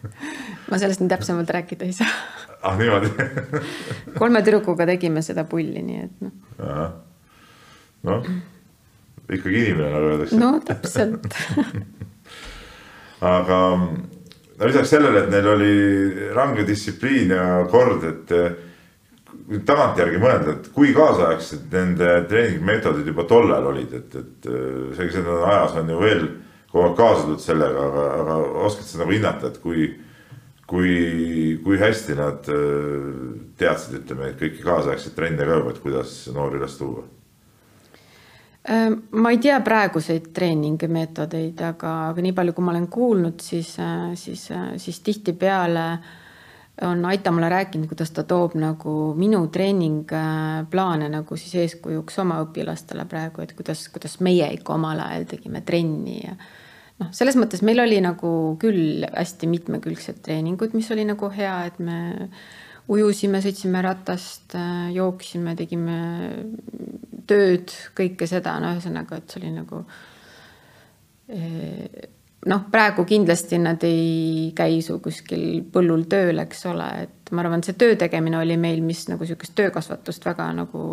ma sellest nii täpsemalt rääkida ei saa ah niimoodi kolme tüdrukuga tegime seda pulli, nii et noh. noh, ikkagi inimene nagu öeldakse. no täpselt aga no lisaks sellele, et neil oli range distsipliin ja kord, et tagantjärgi mõelda, et kui kaasaegsed nende treeningmeetodid juba tollal olid, et, et see, see ajas on ju veel kogu aeg kaasa tulnud sellega, aga, aga oskad sa nagu hinnata, et kui kui, kui hästi nad äh, teadsid, ütleme, kõiki kaasaegseid trende ka juba, et kuidas noori üles tuua? Äh, ma ei tea praeguseid treeningmeetodeid, aga, aga nii palju, kui ma olen kuulnud, siis, äh, siis, siis tihtipeale on Aita mulle rääkinud, kuidas ta toob nagu minu treeningplaane nagu siis eeskujuks oma õpilastele praegu, et kuidas, kuidas meie ikka omal ajal tegime trenni ja noh, selles mõttes meil oli nagu küll hästi mitmekülgsed treeningud, mis oli nagu hea, et me ujusime, sõitsime ratast, jooksime, tegime tööd, kõike seda, no ühesõnaga, et see oli nagu eh, noh, praegu kindlasti nad ei käi su kuskil põllul tööl, eks ole, et ma arvan, see töö tegemine oli meil, mis nagu niisugust töökasvatust väga nagu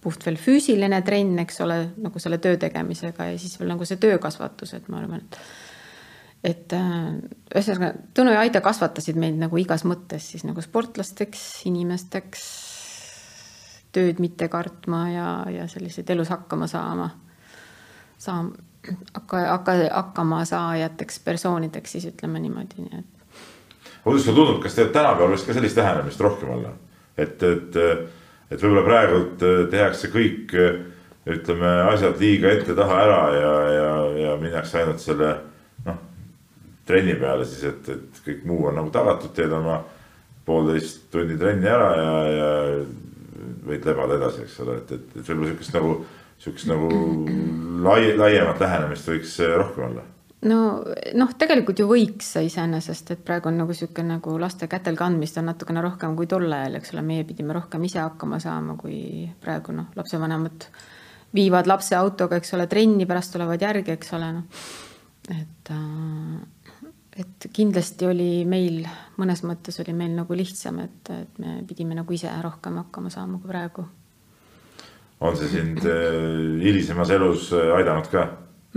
puht veel füüsiline trenn, eks ole, nagu selle töö tegemisega ja siis veel nagu see töökasvatus, et ma arvan, et et äh, ühesõnaga Tõnu ja Aida kasvatasid meid nagu igas mõttes siis nagu sportlasteks, inimesteks, tööd mitte kartma ja, ja selliseid elus hakkama saama, saama hakka, hakka, hakkama saajateks persoonideks, siis ütleme niimoodi, nii et. kuidas sulle tundub, kas tänapäeval võiks ka sellist lähenemist rohkem olla, et, et, et võib-olla praegult tehakse kõik, ütleme, asjad liiga ette-taha ära ja, ja, ja minnakse ainult selle noh, trenni peale siis, et, et kõik muu on nagu tagatud, teed oma poolteist tundi trenni ära ja, ja võid lebada edasi, eks ole, et, et, et võib-olla sihukest nagu sihukest nagu lai, laiemat lähenemist võiks äh, rohkem olla? no noh, tegelikult ju võiks iseenesest, et praegu on nagu sihuke nagu laste kätel kandmist on natukene rohkem kui tol ajal, eks ole, meie pidime rohkem ise hakkama saama, kui praegu noh, lapsevanemad viivad lapse autoga, eks ole, trenni, pärast tulevad järgi, eks ole, noh. et, äh, et kindlasti oli meil mõnes mõttes oli meil nagu lihtsam, et, et me pidime nagu ise rohkem hakkama saama kui praegu on see sind äh, hilisemas elus äh, aidanud ka?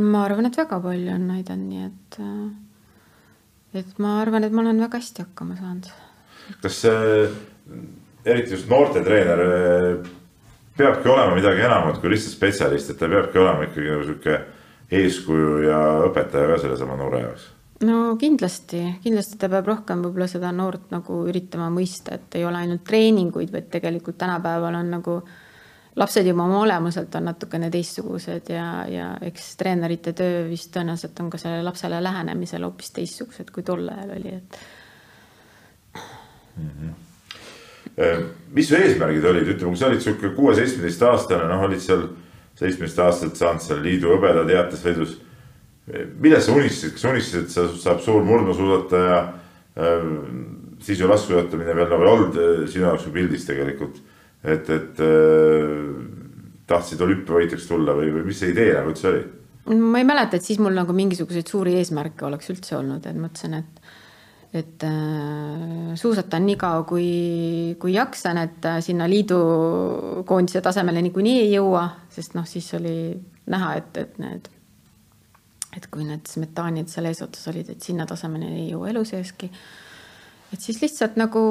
ma arvan, et väga palju on aidanud, nii et, äh, et ma arvan, et ma olen väga hästi hakkama saanud. kas eriti just noortetreener peabki olema midagi enamat kui lihtsalt spetsialist, et ta peabki olema ikkagi nagu sihuke eeskuju ja õpetaja ka sellesama noore jaoks? No kindlasti, kindlasti ta peab rohkem võib-olla seda noort nagu üritama mõista, et ei ole ainult treeninguid, vaid tegelikult tänapäeval on nagu lapsed juba oma olemuselt on natukene teistsugused ja, ja eks treenerite töö vist tõenäoliselt on ka sellele lapsele lähenemisel hoopis teistsugused, kui tol ajal oli, et mm. -hmm. mis su eesmärgid olid, ütleme, kui sa olid sihuke kuue-seitsmeteistaastane, noh, olid seal seitsmeteistaastaselt saanud seal liidu hõbedateatesvõidus. Millest sa unistasid, kas unistasid, et sa saab suur murdmaasuusataja äh,, siis ju laskesuusatamine veel nagu ei olnud äh, sinu jaoks ju pildis tegelikult et, et äh, tahtsid olümpiavõitjaks tulla või, või mis see idee nagu üldse oli? ma ei mäleta, et siis mul nagu mingisuguseid suuri eesmärke oleks üldse olnud, et mõtlesin, et et äh, suusatan nii kaua, kui, kui jaksan, et äh, sinna liidukoondise tasemele niikuinii ei jõua, sest noh, siis oli näha, et, et need, et kui need smetaanid seal eesotsas olid, et sinna tasemele ei jõua elu seeski et siis lihtsalt nagu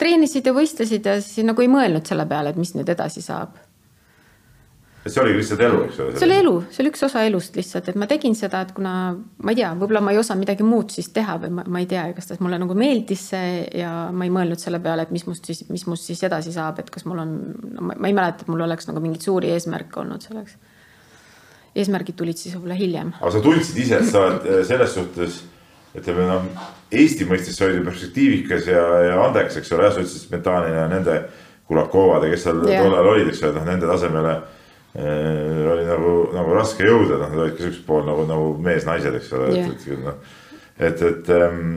treenisid ja võistlesid ja siis nagu ei mõelnud selle peale, et mis nüüd edasi saab. see oligi lihtsalt elu, eks ole? see oli elu, see oli üks osa elust lihtsalt, et ma tegin seda, et kuna ma ei tea, võib-olla ma ei osanud midagi muud siis teha või ma, ma ei tea, igatahes mulle nagu meeldis see ja ma ei mõelnud selle peale, et mis must siis, mis must siis edasi saab, et kas mul on no,, ma ei mäleta, et mul oleks nagu mingeid suuri eesmärke olnud selleks. Eesmärgid tulid siis võib-olla hiljem. aga sa tundsid ise, et sa oled selles suhtes ütleme noh, Eesti mõistes sa olid ju perspektiivikas ja, ja andekas, eks ole, jah, sa ütlesid Smetanina ja nende Kulakovad ja kes seal yeah. tollal olid, eks ole, noh nende tasemele äh, oli nagu, nagu raske jõuda, noh, nad olid ka siuksed pool nagu, nagu mees-naised, eks ole yeah., et, et noh, et, et ähm,.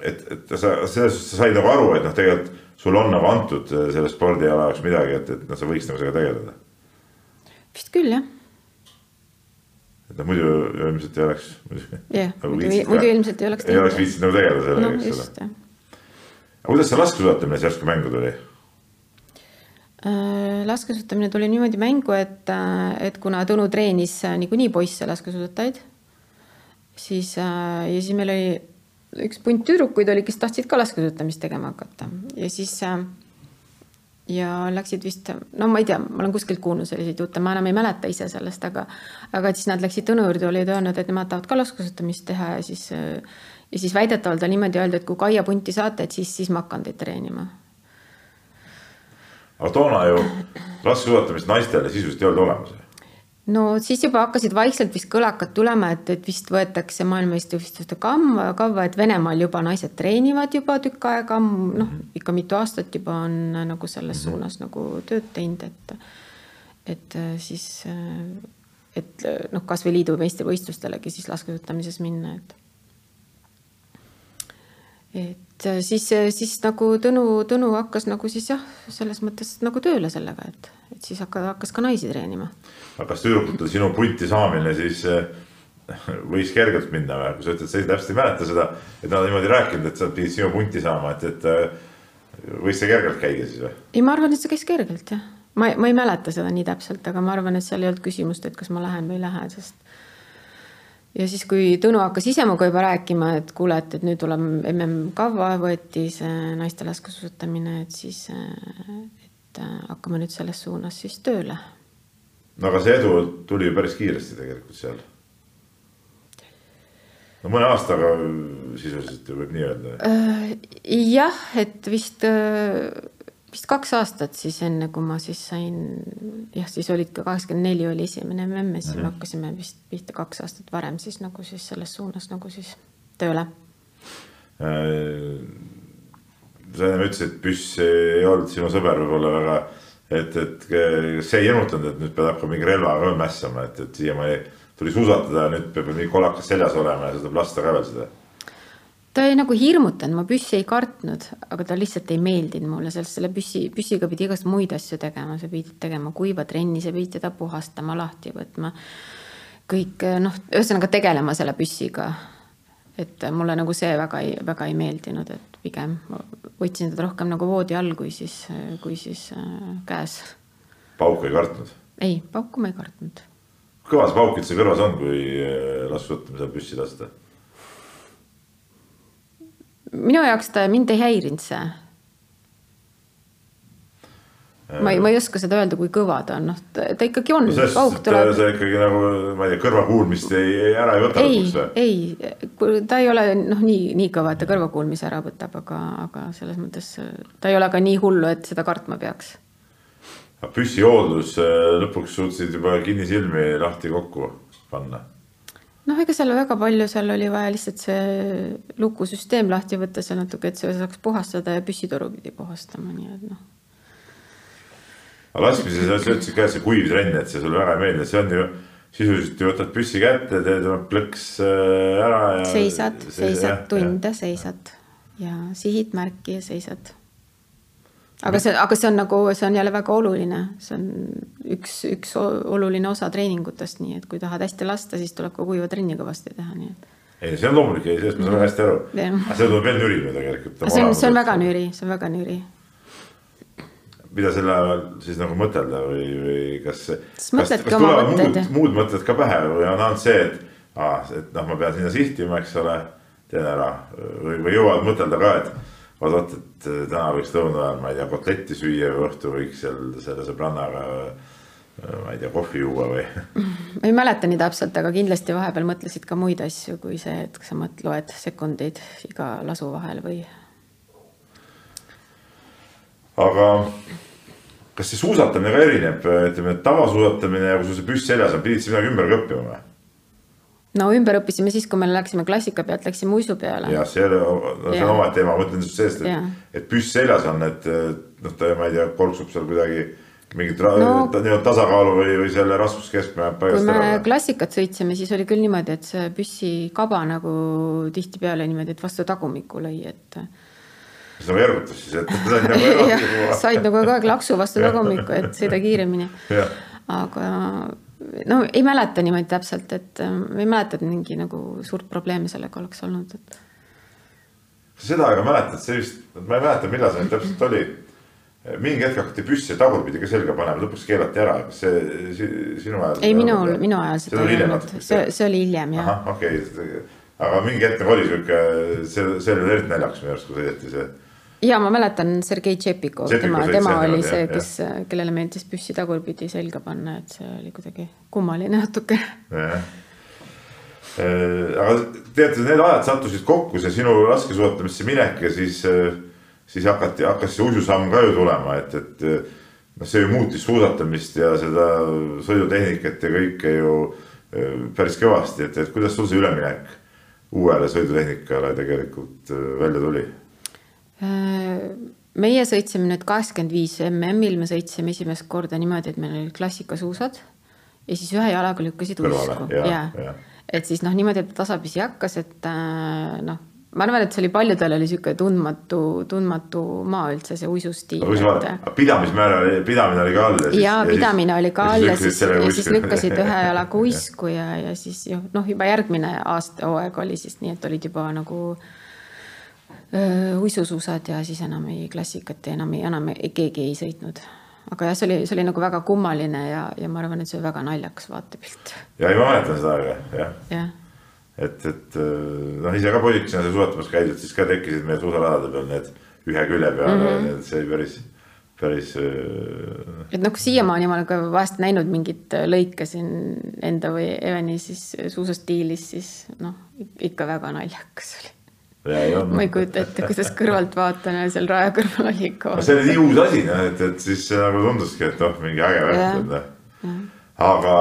et, et sa selles suhtes sa said nagu aru, et noh, tegelikult sul on nagu antud selle spordiala jaoks midagi, et, et noh, sa võiks nagu sellega tegeleda. vist küll jah et noh, muidu ilmselt ei oleks. jah, nagu muidu, ilmselt ei oleks. ei oleks viitsinud nagu tegeleda sellega no,, eks ole. aga kuidas see laskesuusatamine siis järsku mängu tuli? Äh, laskesuusatamine tuli niimoodi mängu, et, äh, et kuna Tõnu treenis äh, niikuinii poisse laskesuusatajaid, siis ja siis meil oli üks punt tüdrukuid oli, kes tahtsid ka laskesuusatamist tegema hakata ja siis ja läksid vist, no ma ei tea, ma olen kuskilt kuulnud selliseid jutte, ma enam ei mäleta ise sellest, aga aga siis nad läksid Tõnu juurde, olid öelnud, et nemad tahavad ka laskesuusatamist teha ja siis ja siis väidetavalt on niimoodi öeldud, et kui Kaia punti saate, et siis, siis ma hakkan teid treenima. aga toona ju laskesuusatamist naistele sisuliselt ei olnud olemas. No siis juba hakkasid vaikselt vist kõlakad tulema, et, et vist võetakse maailmameistrivõistluste kavva, kavva, et Venemaal juba naised treenivad juba tükk aega, noh ikka mitu aastat juba on nagu selles -hmm. suunas nagu tööd teinud, et et siis, et noh, kasvõi liidu meistrivõistlustelegi siis laskesuusatamises minna, et et siis, siis nagu Tõnu, Tõnu hakkas nagu siis jah, selles mõttes nagu tööle sellega, et, et siis hakka, hakkas ka naisi treenima. aga kas tüdrukutel sinu punti saamine siis eh, võis kergelt minna või, kui sa ütled, sa täpselt ei mäleta seda, et nad niimoodi rääkinud, et sa pidid sinu punti saama, et, et eh, võis see kergelt käia siis või? ei, ma arvan, et see käis kergelt jah, ma, ma ei mäleta seda nii täpselt, aga ma arvan, et seal ei olnud küsimust, et kas ma lähen või ei lähe, sest ja siis, kui Tõnu hakkas ise minuga juba rääkima, et kuule, et, et nüüd tuleb MM-kava, võeti see naiste laskesuusatamine, et siis, et hakkame nüüd selles suunas siis tööle. no aga see edu tuli ju päris kiiresti tegelikult seal. no mõne aastaga sisuliselt võib nii öelda. Äh, jah, et vist vist kaks aastat siis enne, kui ma siis sain, jah, siis olid ka kaheksakümmend neli oli esimene MM siis me mhm. hakkasime vist pihta kaks aastat varem siis nagu siis selles suunas nagu siis tööle. Äh, sa enne ütlesid, et püss ei olnud sinu sõber võib-olla väga, et, et see ei hirmutanud, et nüüd pead hakkama mingi relvaga mässama, et, et siiamaani tuli suusatada nüüd peab mingi kolakas seljas olema ja seda lasta ka veel seda ta ei nagu hirmutanud, ma püssi ei kartnud, aga ta lihtsalt ei meeldinud mulle, sellest selle püssi, püssiga pidi igast muid asju tegema, sa pidid tegema kuiva trenni, sa pidid teda puhastama, lahti võtma. kõik noh, ühesõnaga tegelema selle püssiga. et mulle nagu see väga ei, väga ei meeldinud, et pigem võtsin teda rohkem nagu voodi all, kui siis, kui siis äh, käes. pauku ei kartnud? ei, pauku ma ei kartnud. kõva see pauk üldse kõrvas on, kui äh, laskesuusatamisel püssi lasta? minu jaoks ta, mind ei häirinud see. Ma ei, ma ei oska seda öelda, kui kõva ta on, noh, ta ikkagi on no. tuleb. see ikkagi nagu, ma ei tea, kõrvakuulmist ei, ei, ära ei võta või? ei, ta ei ole noh, nii, nii kõva, et ta kõrvakuulmise ära võtab, aga, aga selles mõttes ta ei ole ka nii hullu, et seda kartma peaks. püssihooldus lõpuks suutsid juba kinnisilmi lahti kokku panna noh, ega seal väga palju, seal oli vaja lihtsalt see lukusüsteem lahti võtta seal natuke, et see saaks puhastada ja püssitoru pidi puhastama, nii et noh. Aga laskmises sa ütlesid ka, et see kuiv trenn, et see sulle väga ei meeldi, see on ju sisuliselt ju võtad püssi kätte, teed oma plõks äh, ära ja. seisad, seisad tunde, seisad ja sihid märki ja seisad aga see, aga see on nagu, see on jälle väga oluline, see on üks, üks oluline osa treeningutest, nii et kui tahad hästi lasta, siis tuleb ka kuiva trenni kõvasti teha, nii et. ei, see on loomulik, sellest ma saan väga hästi aru. aga see tuleb veel nüri ju tegelikult. see on, see on väga nüri, see on väga nüri. Mida selle ajal siis nagu mõtelda või, või kas. siis mõtledki oma mõtteid. muud, muud mõtted ka pähe või on ainult see, et et noh, ma pean sinna sihtima, eks ole, teen ära või, või jõuad mõtelda ka, et vaat, et äh, täna võiks lõuna ajal, ma ei tea, kotletti süüa või õhtul võiks seal selle sõbrannaga äh, ma ei tea, kohvi juua või? ma ei mäleta nii täpselt, aga kindlasti vahepeal mõtlesid ka muid asju kui see, et sa mõt-, loed sekundeid iga lasu vahel või. Aga kas see suusatamine ka erineb, ütleme tavasuusatamine ja kui sul see püss seljas on, pidid sa midagi ümber ka õppima või? no ümber õppisime siis, kui me läksime klassika pealt, läksime uisu peale. jah, see no see on omaette teema, ma mõtlen sellest, et, et püss seljas on, et noh, ta, ma ei tea, kolksub seal kuidagi mingit no, nii-öelda tasakaalu või, või selle raskuskeskme jääb paigast ära. kui me klassikat sõitsime, siis oli küll niimoodi, et see püssikaba nagu tihtipeale niimoodi, et vastu tagumikku lõi, et. See nagu ergutas siis, et said nagu jah, said nagu kogu aeg laksu vastu tagumikku, et sõida kiiremini. aga no ei mäleta niimoodi täpselt, et äh, ei mäleta, et mingi nagu suurt probleemi sellega oleks olnud, et. seda aega mäletad, see vist, ma ei mäleta, millal see täpselt oli. mingi hetk hakati püssi tagurpidi ka selga panema, lõpuks keelati ära, kas see sinu ajal? ei, minul, minu ajal seda ei olnud, see, see oli hiljem jah. okei okay., aga mingi hetk oli sihuke, see, see oli eriti naljakas minu arust, kui sõideti see ja ma mäletan Sergei Tšepikov, tema, tema oli see, kes, kellele meeldis püssi tagurpidi selga panna, et see oli kuidagi kummaline natuke. Äh, aga teate, need ajad sattusid kokku, see sinu laskesuusatamisse minek ja siis, siis hakati, hakkas see uisusamm ka ju tulema, et, et noh, see ju muutis suusatamist ja seda sõidutehnikat ja kõike ju äh, päris kõvasti, et, et kuidas sul see üleminek uuele sõidutehnikale tegelikult äh, välja tuli? Meie sõitsime nüüd kaheksakümmend viis MM-il, me sõitsime esimest korda niimoodi, et meil olid klassikasuusad ja siis ühe jalaga lükkasid usku. ja, ja. ja., et siis noh, niimoodi, et tasapisi hakkas, et noh ma arvan, et see oli paljudel oli sihuke tundmatu, tundmatu maa üldse see uisustiil. vaatad, pidamismäär oli, pidamine oli ka all. ja pidamine oli ka all ja siis, ja siis lükkasid ühe jalaga uisku ja, ja siis noh, juba järgmine aasta hooaeg oli siis nii, et olid juba nagu uisusuusad ja siis enam ei klassikat enam ei, enam ei, keegi ei sõitnud. aga jah, see oli, see oli nagu väga kummaline ja, ja ma arvan, et see oli väga naljakas vaatepilt. ja, ma mäletan seda aega, jah. jah et, et noh, ise ka poisikesena seal suusatamas käidud, siis ka tekkisid meie suusaradade peal need ühe külje peale mm, -hmm. see oli päris, päris. Et noh, siiamaani ma olen ka vahest näinud mingeid lõike siin enda või Eveni siis suusastiilis, siis noh, ikka väga naljakas oli. Ma ei kujuta ette, kuidas kõrvalt vaatan ja seal raja kõrval oli ikka. see oli nii uus asi, noh, et, et siis nagu tunduski, et noh, mingi äge värk, et noh. aga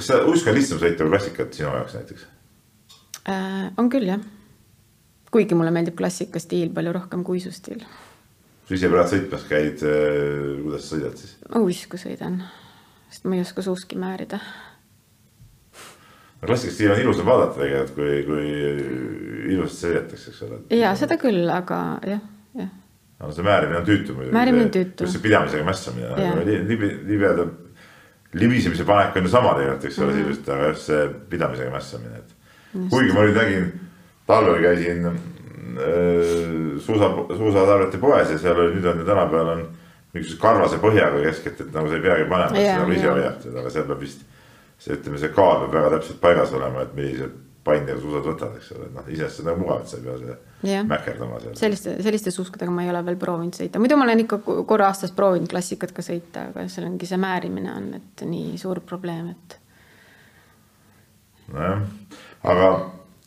kas sa usk on lihtsam sõita kui klassikat sinu jaoks näiteks? äh,? on küll jah. kuigi mulle meeldib klassikastiil palju rohkem kui uisustiil. sa ise praegu sõitmas käid, äh, kuidas sa sõidad siis? ma uisku sõidan, sest ma ei oska suuski määrida. No klassikastiil on ilusam vaadata tegelikult, kui, kui ilusasti sõidetakse, eks ole. ja seda küll, aga jah, jah no see määrimine on tüütu muidugi. määrimine on tüütu. just see pidamisega mässamine, libeda, libisemise panek on ju sama tegelikult, eks ole mm -hmm., sisuliselt, aga just see pidamisega mässamine, et kuigi ma nüüd nägin, talvel käisin äh, suusa, suusatarbijate poes ja seal oli, nüüd on ju tänapäeval on mingisuguse karvase põhjaga keskelt, et nagu sa ei peagi panema, et sa nagu ise hoiad seda, aga seal peab vist. See, ütleme, see kaal peab väga täpselt paigas olema, et millised paindega suusad võtad, eks ole, noh, iseenesest on nagu mugav, et sa ei pea seda mäkerdama seal. selliste, selliste suuskadega ma ei ole veel proovinud sõita, muidu ma olen ikka korra aastas proovinud klassikat ka sõita, aga seal ongi see määrimine on, et nii suur probleem, et. nojah aga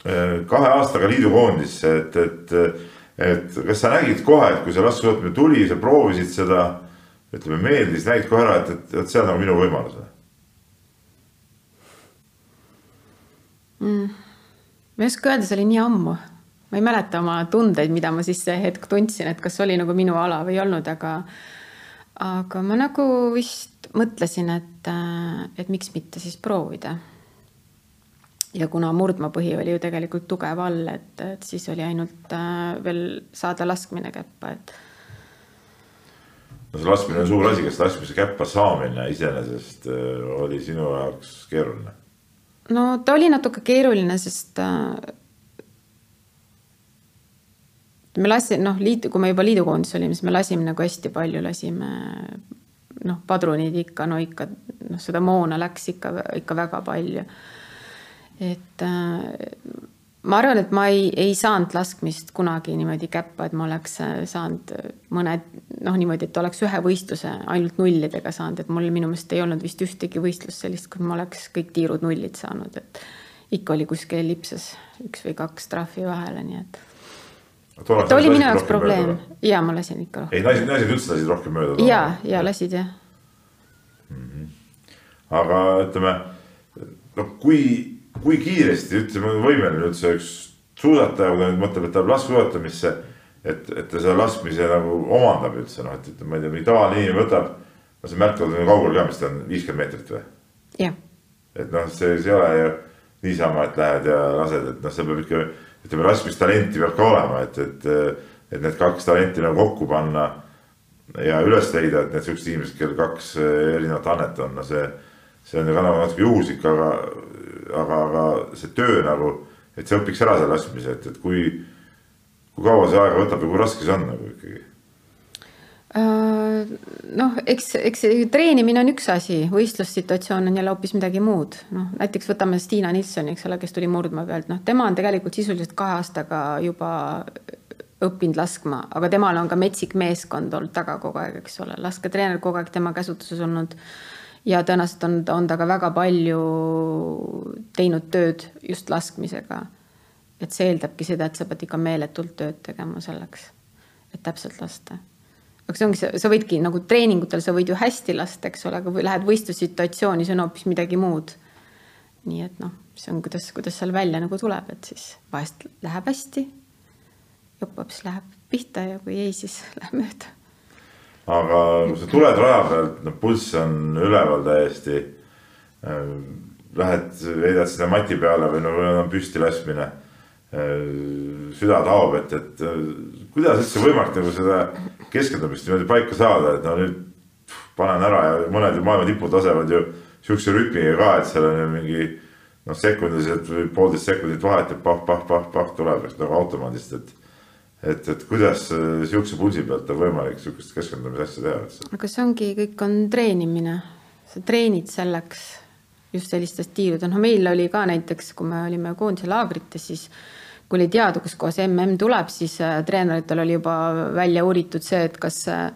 äh, kahe aastaga liidukoondisse, et, et, et kas sa nägid kohe, et kui see laskesuusatamine tuli, sa proovisid seda, ütleme, meeldis, nägid kohe ära, et, et, et see on nagu minu võimalus mm.? ma ei oska öelda, see oli nii ammu, ma ei mäleta oma tundeid, mida ma siis see hetk tundsin, et kas oli nagu minu ala või ei olnud, aga aga ma nagu vist mõtlesin, et, et miks mitte siis proovida ja kuna murdmaapõhi oli ju tegelikult tugev all, et, et siis oli ainult äh, veel saada laskmine käppa, et. no see laskmine on suur asi, kas laskmise käppa saamine iseenesest äh, oli sinu jaoks keeruline? No ta oli natuke keeruline, sest äh, me lasime, noh, liitu, kui me juba liidukoondis olime, siis me lasime nagu hästi palju, lasime noh, padrunid ikka, no ikka noh, seda moona läks ikka, ikka väga palju. Et äh, ma arvan, et ma ei, ei saanud laskmist kunagi niimoodi käppa, et ma oleks äh, saanud mõned noh, niimoodi, et oleks ühe võistluse ainult nullidega saanud, et mul minu meelest ei olnud vist ühtegi võistlust sellist, kus ma oleks kõik tiirud nullid saanud, et ikka oli kuskil ellipses üks või kaks trahvi vahele, nii et. et oli minu jaoks probleem ja ma lasin ikka ei, naised, naised üldse lasid rohkem mööda. ja, ja lasid jah mm. -hmm. aga ütleme, no kui kui kiiresti, ütleme, on võimeline üldse üks suusataja, kui ta nüüd mõtleb, et ta läheb laskesuusatamisse. et, et ta selle laskmise nagu omandab üldse noh, et, et ma ei tea, mingi tavaline inimene võtab. no see märk on kaugel ka, mis ta on, viiskümmend meetrit või? jah. et noh, see, see ei ole ju niisama, et lähed ja lased, et noh, seal peab ikka ütleme, laskmistalenti peab ka olema, et, et, et need kaks talenti nagu kokku panna ja üles leida, et need siuksed inimesed, kellel kaks erinevat annet on, no see, see on ju ka nagu natuke juhuslik, aga aga, aga see töö nagu, et see õpiks ära selle laskmise, et, et kui, kui kaua see aega võtab ja kui raske see on nagu ikkagi? Äh, noh, eks, eks treenimine on üks asi, võistlussituatsioon on jälle hoopis midagi muud. noh, näiteks võtame Stiina Nilssoni, eks ole, kes tuli murdmaa pealt, noh, tema on tegelikult sisuliselt kahe aastaga juba õppinud laskma, aga temal on ka metsik meeskond olnud taga kogu aeg, eks ole, lasketreener kogu aeg tema käsutuses olnud ja tõenäoliselt on, on ta ka väga palju teinud tööd just laskmisega. et see eeldabki seda, et sa pead ikka meeletult tööd tegema selleks, et täpselt lasta. aga see ongi sa võidki nagu treeningutel sa võid ju hästi lasta, eks ole, aga või lähed võistlussituatsiooni, see on hoopis midagi muud. nii et noh, see on, kuidas, kuidas seal välja nagu tuleb, et siis vahest läheb hästi. jopp-jops läheb pihta ja kui ei, siis läheb mööda. Aga kui sa tuled raja pealt, noh pulss on üleval täiesti. Lähed, heidad sinna mati peale või no on püsti laskmine süda taob, et, et kuidas üldse võimalik nagu seda keskendumist niimoodi paika saada, et no nüüd panen ära ja mõned maailma tipud lasevad ju sihukese rütmiga ka, et seal on ju mingi noh, sekundilised või poolteist sekundit vahet ja pah-pah-pah-pah tuleb nagu automaadist, et. Et, et kuidas sihukese pulsi pealt on võimalik sihukest keskendumise asja teha üldse? aga see ongi, kõik on treenimine, sa treenid selleks just sellistest tiirudel, noh, meil oli ka näiteks, kui me olime koondise laagrites, siis kui oli teada, kus kohas mm tuleb, siis äh, treeneritel oli juba välja uuritud see, et kas, äh,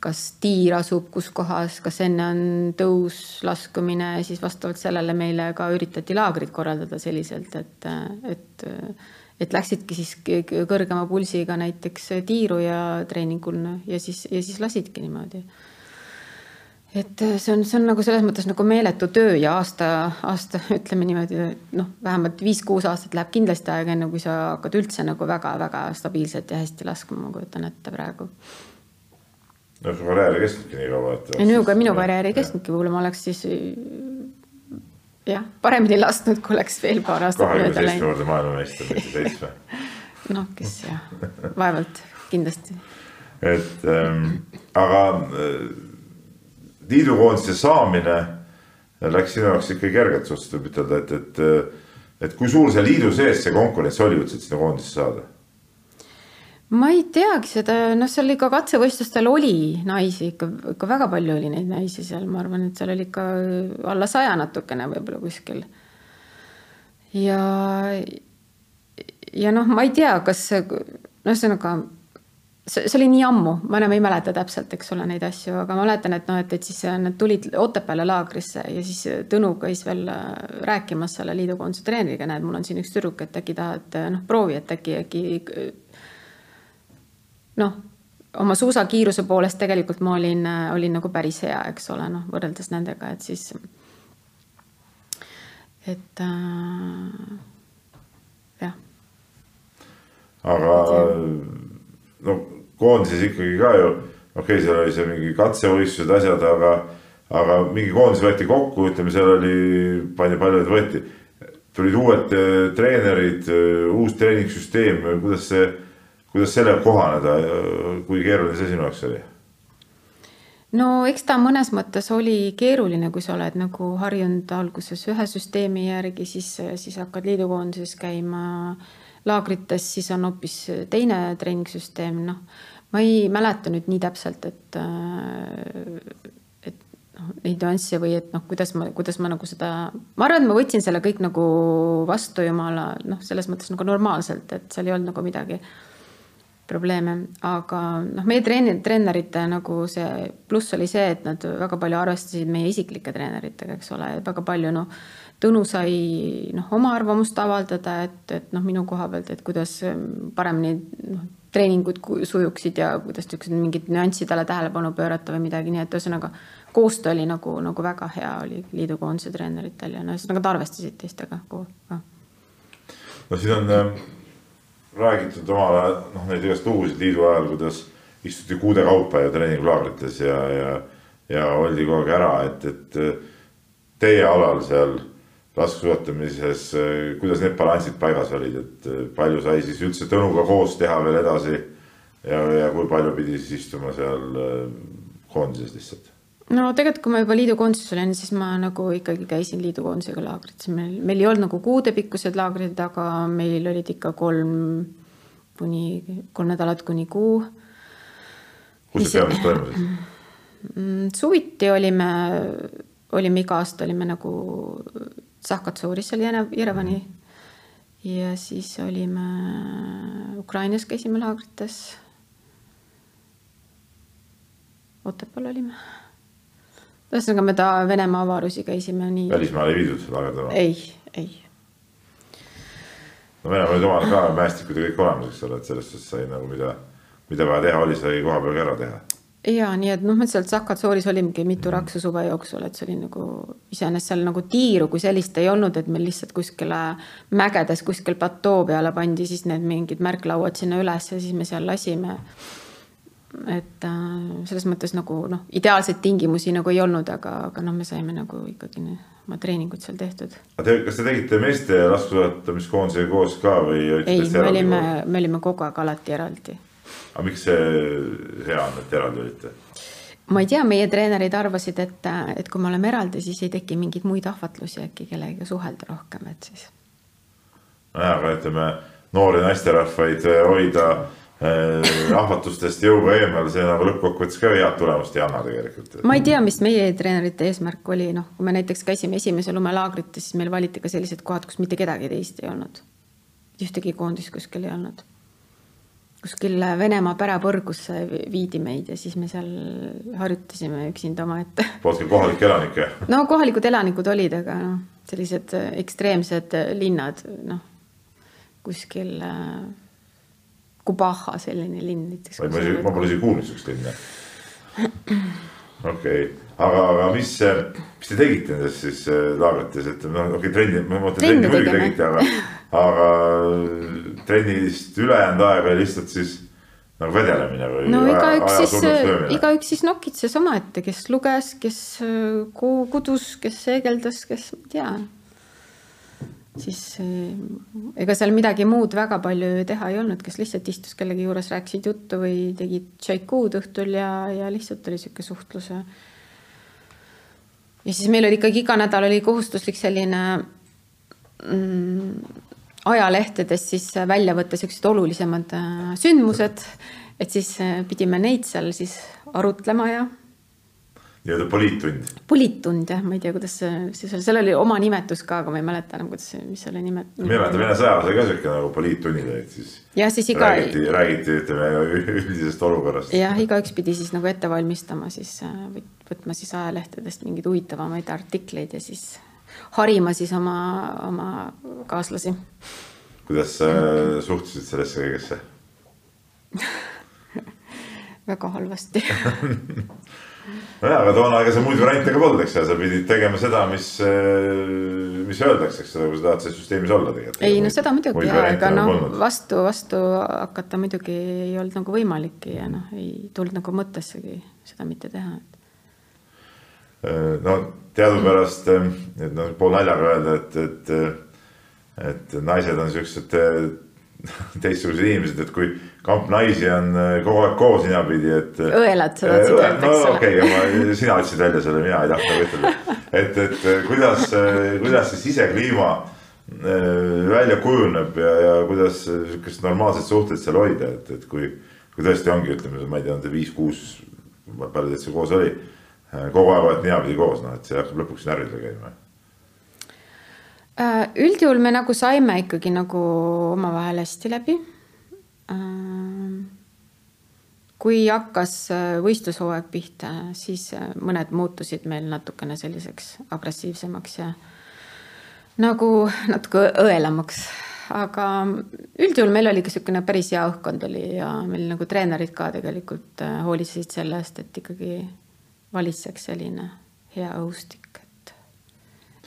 kas tiir asub kus kohas, kas enne on tõus, laskumine, siis vastavalt sellele meile ka üritati laagrit korraldada selliselt, et, äh, et, et läksidki siis kõrgema pulsiga näiteks tiiru ja treeningul ja siis, ja siis lasidki niimoodi et see on, see on nagu selles mõttes nagu meeletu töö ja aasta, aasta ütleme niimoodi noh, vähemalt viis-kuus aastat läheb kindlasti aega, enne kui sa hakkad üldse nagu väga-väga stabiilselt ja hästi laskma, ma kujutan ette praegu. no su karjäär ei kestnudki nii kaua, et. ei minuga, minu karjäär ei kestnudki, võib-olla ma oleks siis jah, paremini lasknud, kui oleks veel paar aastat mööda läinud. kahekümne seitsme korda maailmameister, mitte seitsme. noh, kes jah, vaevalt, kindlasti. et ähm, aga äh, liidukoondise saamine läks sinu jaoks ikka kergelt suhteliselt võib ütelda, et, et, et kui suur see liidu sees see konkurents oli üldse, et sinna koondisse saada? Ma ei teagi seda, noh, seal ikka katsevõistlustel oli naisi ikka, ikka väga palju oli neid naisi seal, ma arvan, et seal oli ikka alla saja natukene võib-olla kuskil. ja, ja noh, ma ei tea, kas noh, ühesõnaga see, see oli nii ammu, ma enam ei mäleta täpselt, eks ole, neid asju, aga ma mäletan, et noh, et, et siis nad tulid Otepääle laagrisse ja siis Tõnu käis veel äh, rääkimas selle liidukoondise treeneriga, näed, mul on siin üks tüdruk, et äkki tahad noh, proovi, et äkki, äkki noh, oma suusakiiruse poolest tegelikult ma olin, olin nagu päris hea, eks ole, noh, võrreldes nendega, et siis, et äh, jah. aga no koondises ikkagi ka ju, okei okay,, seal oli see mingi katsevõistlused, asjad, aga, aga mingi koondis võeti kokku, ütleme, seal oli, palju, palju neid võeti. tulid uued eh, treenerid, eh, uus treeningsüsteem, kuidas see, kuidas sellega kohaneda, kui keeruline see sinu jaoks oli? no eks ta mõnes mõttes oli keeruline, kui sa oled nagu harjunud alguses ühe süsteemi järgi, siis, siis hakkad liidukoondises käima. Laagrites, siis on hoopis teine treeningsüsteem, noh. Ma ei mäleta nüüd nii täpselt, et, et noh, neid nüansse või et noh, kuidas ma, kuidas ma nagu seda, ma arvan, et ma võtsin selle kõik nagu vastu jumala noh, selles mõttes nagu normaalselt, et seal ei olnud nagu midagi probleeme, aga noh, meie treener, treenerite nagu see pluss oli see, et nad väga palju arvestasid meie isiklike treeneritega, eks ole, väga palju noh, Tõnu sai noh, oma arvamust avaldada, et, et noh, minu koha pealt, et kuidas paremini noh, treeningud sujuksid ja kuidas niisugused mingid nüanssidele tähelepanu pöörata või midagi, nii et ühesõnaga koostöö oli nagu, nagu väga hea oli liidu koondise treeneritel ja no ühesõnaga nad arvestasid teistega ka. no siin on äh, räägitud omal ajal noh, neid igast lugusid liidu ajal, kuidas istuti kuude kaupa ju treeningulaagrites ja, ja, ja oldi kogu aeg ära, et, et teie alal seal laskesuusatamises, kuidas need balansid paigas olid, et eh, palju sai siis üldse Tõnuga koos teha veel edasi ja, ja kui palju pidi siis istuma seal eh, koondises lihtsalt? No tegelikult, kui ma juba liidukoondises olin, siis ma nagu ikkagi käisin liidukoondisega laagrites, meil, meil ei olnud nagu kuudepikkused laagrid, aga meil olid ikka kolm kuni, kolm nädalat kuni kuu. kus see peamiselt toimus siis? Mm, suviti olime, olime iga aasta olime nagu Sahkatsooris oli Jerevani. ja siis olime Ukrainas käisime laagrites. Otepääl olime. Ühesõnaga mööda Venemaa avarusi käisime nii. välismaale ei viidud laagerdama? ei, ei. no Venemaal olid omal ka mäestikud ja kõik olemas, eks ole, et selles suhtes sai nagu mida, mida vaja teha oli, sai koha peal ka ära teha ja nii et noh, me sealt Sakatsooris olimegi mitu raksu suve jooksul, et see oli nagu iseenesest seal nagu tiiru kui sellist ei olnud, et meil lihtsalt kuskile mägedes kuskil platoo peale pandi siis need mingid märklauad sinna üles ja siis me seal lasime. Et äh, selles mõttes nagu noh, ideaalseid tingimusi nagu ei olnud, aga, aga noh, me saime nagu ikkagi oma treeningud seal tehtud. kas te tegite meeste laskesuusatamiskoondisega koos ka või? ei, me olime, me olime kogu aeg alati eraldi aga miks see hea on, et eraldi olite? ma ei tea, meie treenerid arvasid, et, et kui me oleme eraldi, siis ei teki mingeid muid ahvatlusi äkki kellegagi suhelda rohkem, et siis. nojah, aga ütleme noori naisterahvaid hoida ahvatlustest jõuga eemal, see nagu lõppkokkuvõttes ka head tulemust ei anna tegelikult. ma ei tea, mis meie treenerite eesmärk oli, noh, kui me näiteks käisime esimese lumelaagrites, siis meil valiti ka sellised kohad, kus mitte kedagi teist ei olnud. ühtegi koondist kuskil ei olnud kuskil Venemaa pärapõrgusse viidi meid ja siis me seal harjutasime üksinda omaette. polnud ka kohalikke elanikke? no kohalikud elanikud olid, aga noh, sellised ekstreemsed linnad, noh kuskil äh, Kubaha selline linn näiteks. ma isegi, ma pole isegi kuulnud sihukest linna. okei okay., aga, aga mis, mis te tegite nendes siis äh, laagrites, et noh, okei okay, trenni, ma mõtlen trenni muidugi tegite, aga aga trennist ülejäänud aega lihtsalt siis nagu vedelemine või? no igaüks siis, igaüks siis nokitses omaette, kes luges, kes äh, kudus, kes seegeldas, kes ma ei tea. Siis äh, ega seal midagi muud väga palju teha ei olnud, kes lihtsalt istus kellegi juures, rääkisid juttu või tegid tšaikuud õhtul ja, ja lihtsalt oli sihuke suhtlus ja. siis meil oli ikkagi iga nädal oli kohustuslik selline mm, ajalehtedest siis välja võtta siuksed olulisemad äh, sündmused, et siis äh, pidime neid seal siis arutlema ja. Nii-öelda poliittund. poliittund jah, ma ei tea, kuidas see siis oli, seal oli oma nimetus ka, aga ma ei mäleta enam, kuidas, mis selle nime. mina mäletan Vene sõjaväes oli ka siuke nagu poliittunnid olid siis. jah, siis iga. räägiti, räägiti ütleme üldisest olukorrast. jah, igaüks pidi siis nagu ette valmistama siis, äh, võtma siis ajalehtedest mingeid huvitavamaid artikleid ja siis harima siis oma, oma kaaslasi. kuidas sa suhtusid sellesse kõigesse väga halvasti nojah, aga toona ega seal muid variante ka polnud, eks ju, sa pidid tegema seda, mis, mis öeldakse, eks ole, kui sa tahad selles süsteemis olla tegelikult. ei no seda muidugi ja ega noh, vastu, vastu hakata muidugi ei olnud nagu võimalik ja noh, ei tulnud nagu mõttessegi seda mitte teha. no teadupärast, et noh, pool naljaga öelda, et, et, et naised on siuksed teistsugused inimesed, et kui kamp naisi on kogu aeg koos ninapidi, et. õelad, sa tahtsid öelda, eks ole. okei okay,, sina ütlesid välja selle, mina ei tahtnud ütelda. et, et kuidas, kuidas see sisekliima välja kujuneb ja, ja kuidas sihukest normaalset suhteid seal hoida, et, et kui, kui tõesti ongi, ütleme, ma ei tea, on see viis-kuus, palju teid seal koos oli Äh, kogu aeg olete ninapidi koos, noh, et see hakkab lõpuks närvidele käima. Äh, üldjuhul me nagu saime ikkagi nagu omavahel hästi läbi. Äh, kui hakkas võistlushooaeg pihta, siis mõned muutusid meil natukene selliseks agressiivsemaks ja nagu natuke õelamaks aga üldjuhul meil oli ka niisugune päris hea õhkkond oli ja meil nagu treenerid ka tegelikult hoolitsesid selle eest, et ikkagi valitseks selline hea õhustik,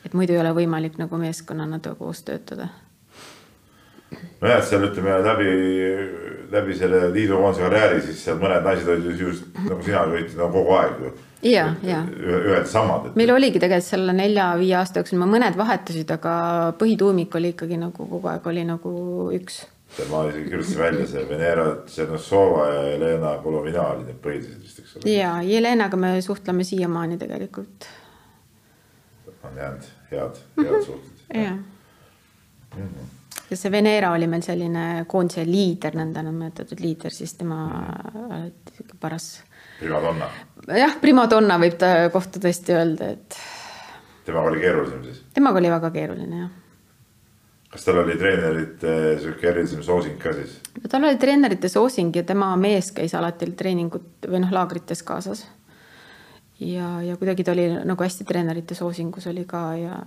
et, muidu ei ole võimalik nagu meeskonnana koos töötada. nojah, et seal ütleme läbi, läbi selle liidukoondise karjääri, siis seal mõned naised olid just nagu sina võitsid no, kogu aeg ju. ja, ja. ühed samad et.... meil oligi tegelikult selle nelja-viie aasta jooksul, mõned vahetusid, aga põhituumik oli ikkagi nagu kogu aeg oli nagu üks ma isegi kirjutasin välja see Venera Tšernossova ja Jelena Golovina olid need põhilised vist, eks ole. ja Jelenaga me suhtleme siiamaani tegelikult. On jäänud head, head mm -hmm. suhted. jah mm -hmm. ja see Venera oli meil selline koondise liider, nõndanimetatud liider, siis tema alati sihuke paras. primadonna. jah, primadonna võib ta kohta tõesti öelda, et. temaga oli keerulisem siis? temaga oli väga keeruline jah kas tal oli treenerite sihuke erilisem soosing ka siis? tal oli treenerite soosing ja tema mees käis alati treeningut või noh, laagrites kaasas. Ja, ja kuidagi ta oli nagu hästi treenerite soosingus oli ka ja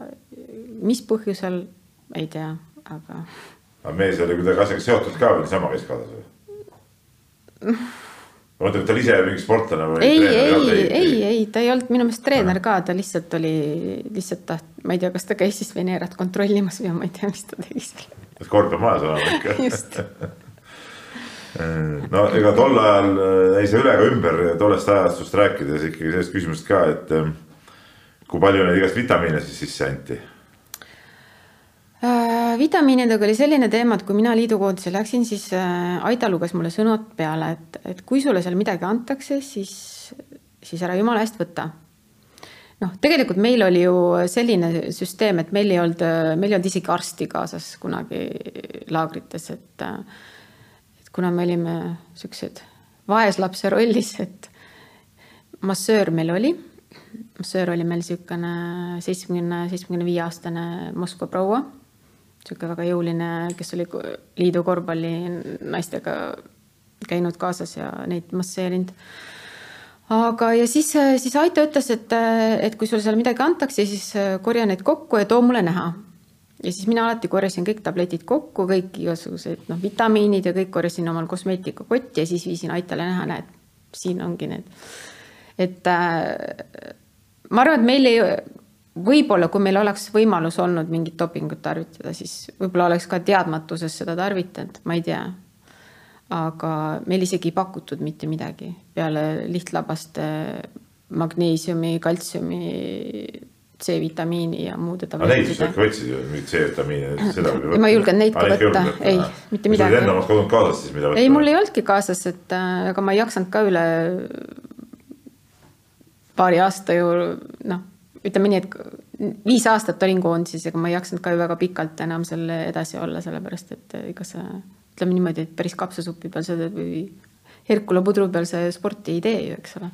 mis põhjusel, ei tea, aga. aga mees oli kuidagi asjaga seotud ka või niisama käis kaasas või? ma mõtlen, et ta oli ise mingi sportlane või? ei, ei, ei, ei, ta ei olnud minu meelest treener ka, ta lihtsalt oli, lihtsalt taht-, ma ei tea, kas ta käis siis Venerat kontrollimas või ma ei tea, mis ta tegi seal. et kord peab majas olema ikka. just no ega tol ajal äh, ei saa üle ega ümber tollest ajastust rääkides ikkagi sellest küsimusest ka, et äh, kui palju neid igast vitamiine siis sisse anti Äh, vitamiinidega oli selline teema, et kui mina liidukoondise läksin, siis äh, Aida luges mulle sõnad peale, et, et kui sulle seal midagi antakse, siis, siis ära jumala eest võta. noh, tegelikult meil oli ju selline süsteem, et meil ei olnud, meil ei olnud isegi arsti kaasas kunagi laagrites, et et kuna me olime siuksed vaeslapse rollis, et massöör meil oli, massöör oli meil niisugune seitsmekümne, seitsmekümne viie aastane Moskva proua niisugune väga jõuline, kes oli liidu korvpalli naistega käinud kaasas ja neid masseerinud. aga, ja siis, siis Aito ütles, et, et kui sulle seal midagi antakse, siis korja need kokku ja too mulle näha. Ja siis mina alati korjasin kõik tabletid kokku, kõik igasugused noh, vitamiinid ja kõik korjasin omal kosmeetikakotti ja siis viisin Aitale näha, näed, siin ongi need. et äh, ma arvan, et meil ei võib-olla, kui meil oleks võimalus olnud mingit dopingut tarvitada, siis võib-olla oleks ka teadmatuses seda tarvitanud, ma ei tea. aga meil isegi ei pakutud mitte midagi peale lihtlabaste magneesiumi, kaltsiumi, C-vitamiini ja muude tablettide. aga neid sa ikka võtsid ju, mingit C-vitamiini, seda võib võtta. ma ei julgenud neid ka võtta, ei, mitte midagi. sul enda omast kodunt kaasas siis, mida võtta? ei, mul ei olnudki kaasas, et äh, aga ma ei jaksanud ka üle paari aasta ju noh ütleme nii, et viis aastat olin koondises, ega ma ei jaksanud ka ju väga pikalt enam seal edasi olla, sellepärast et ega sa ütleme niimoodi, et päris kapsasupi peal söödad või Herkula pudru peal see sporti ei tee ju, eks ole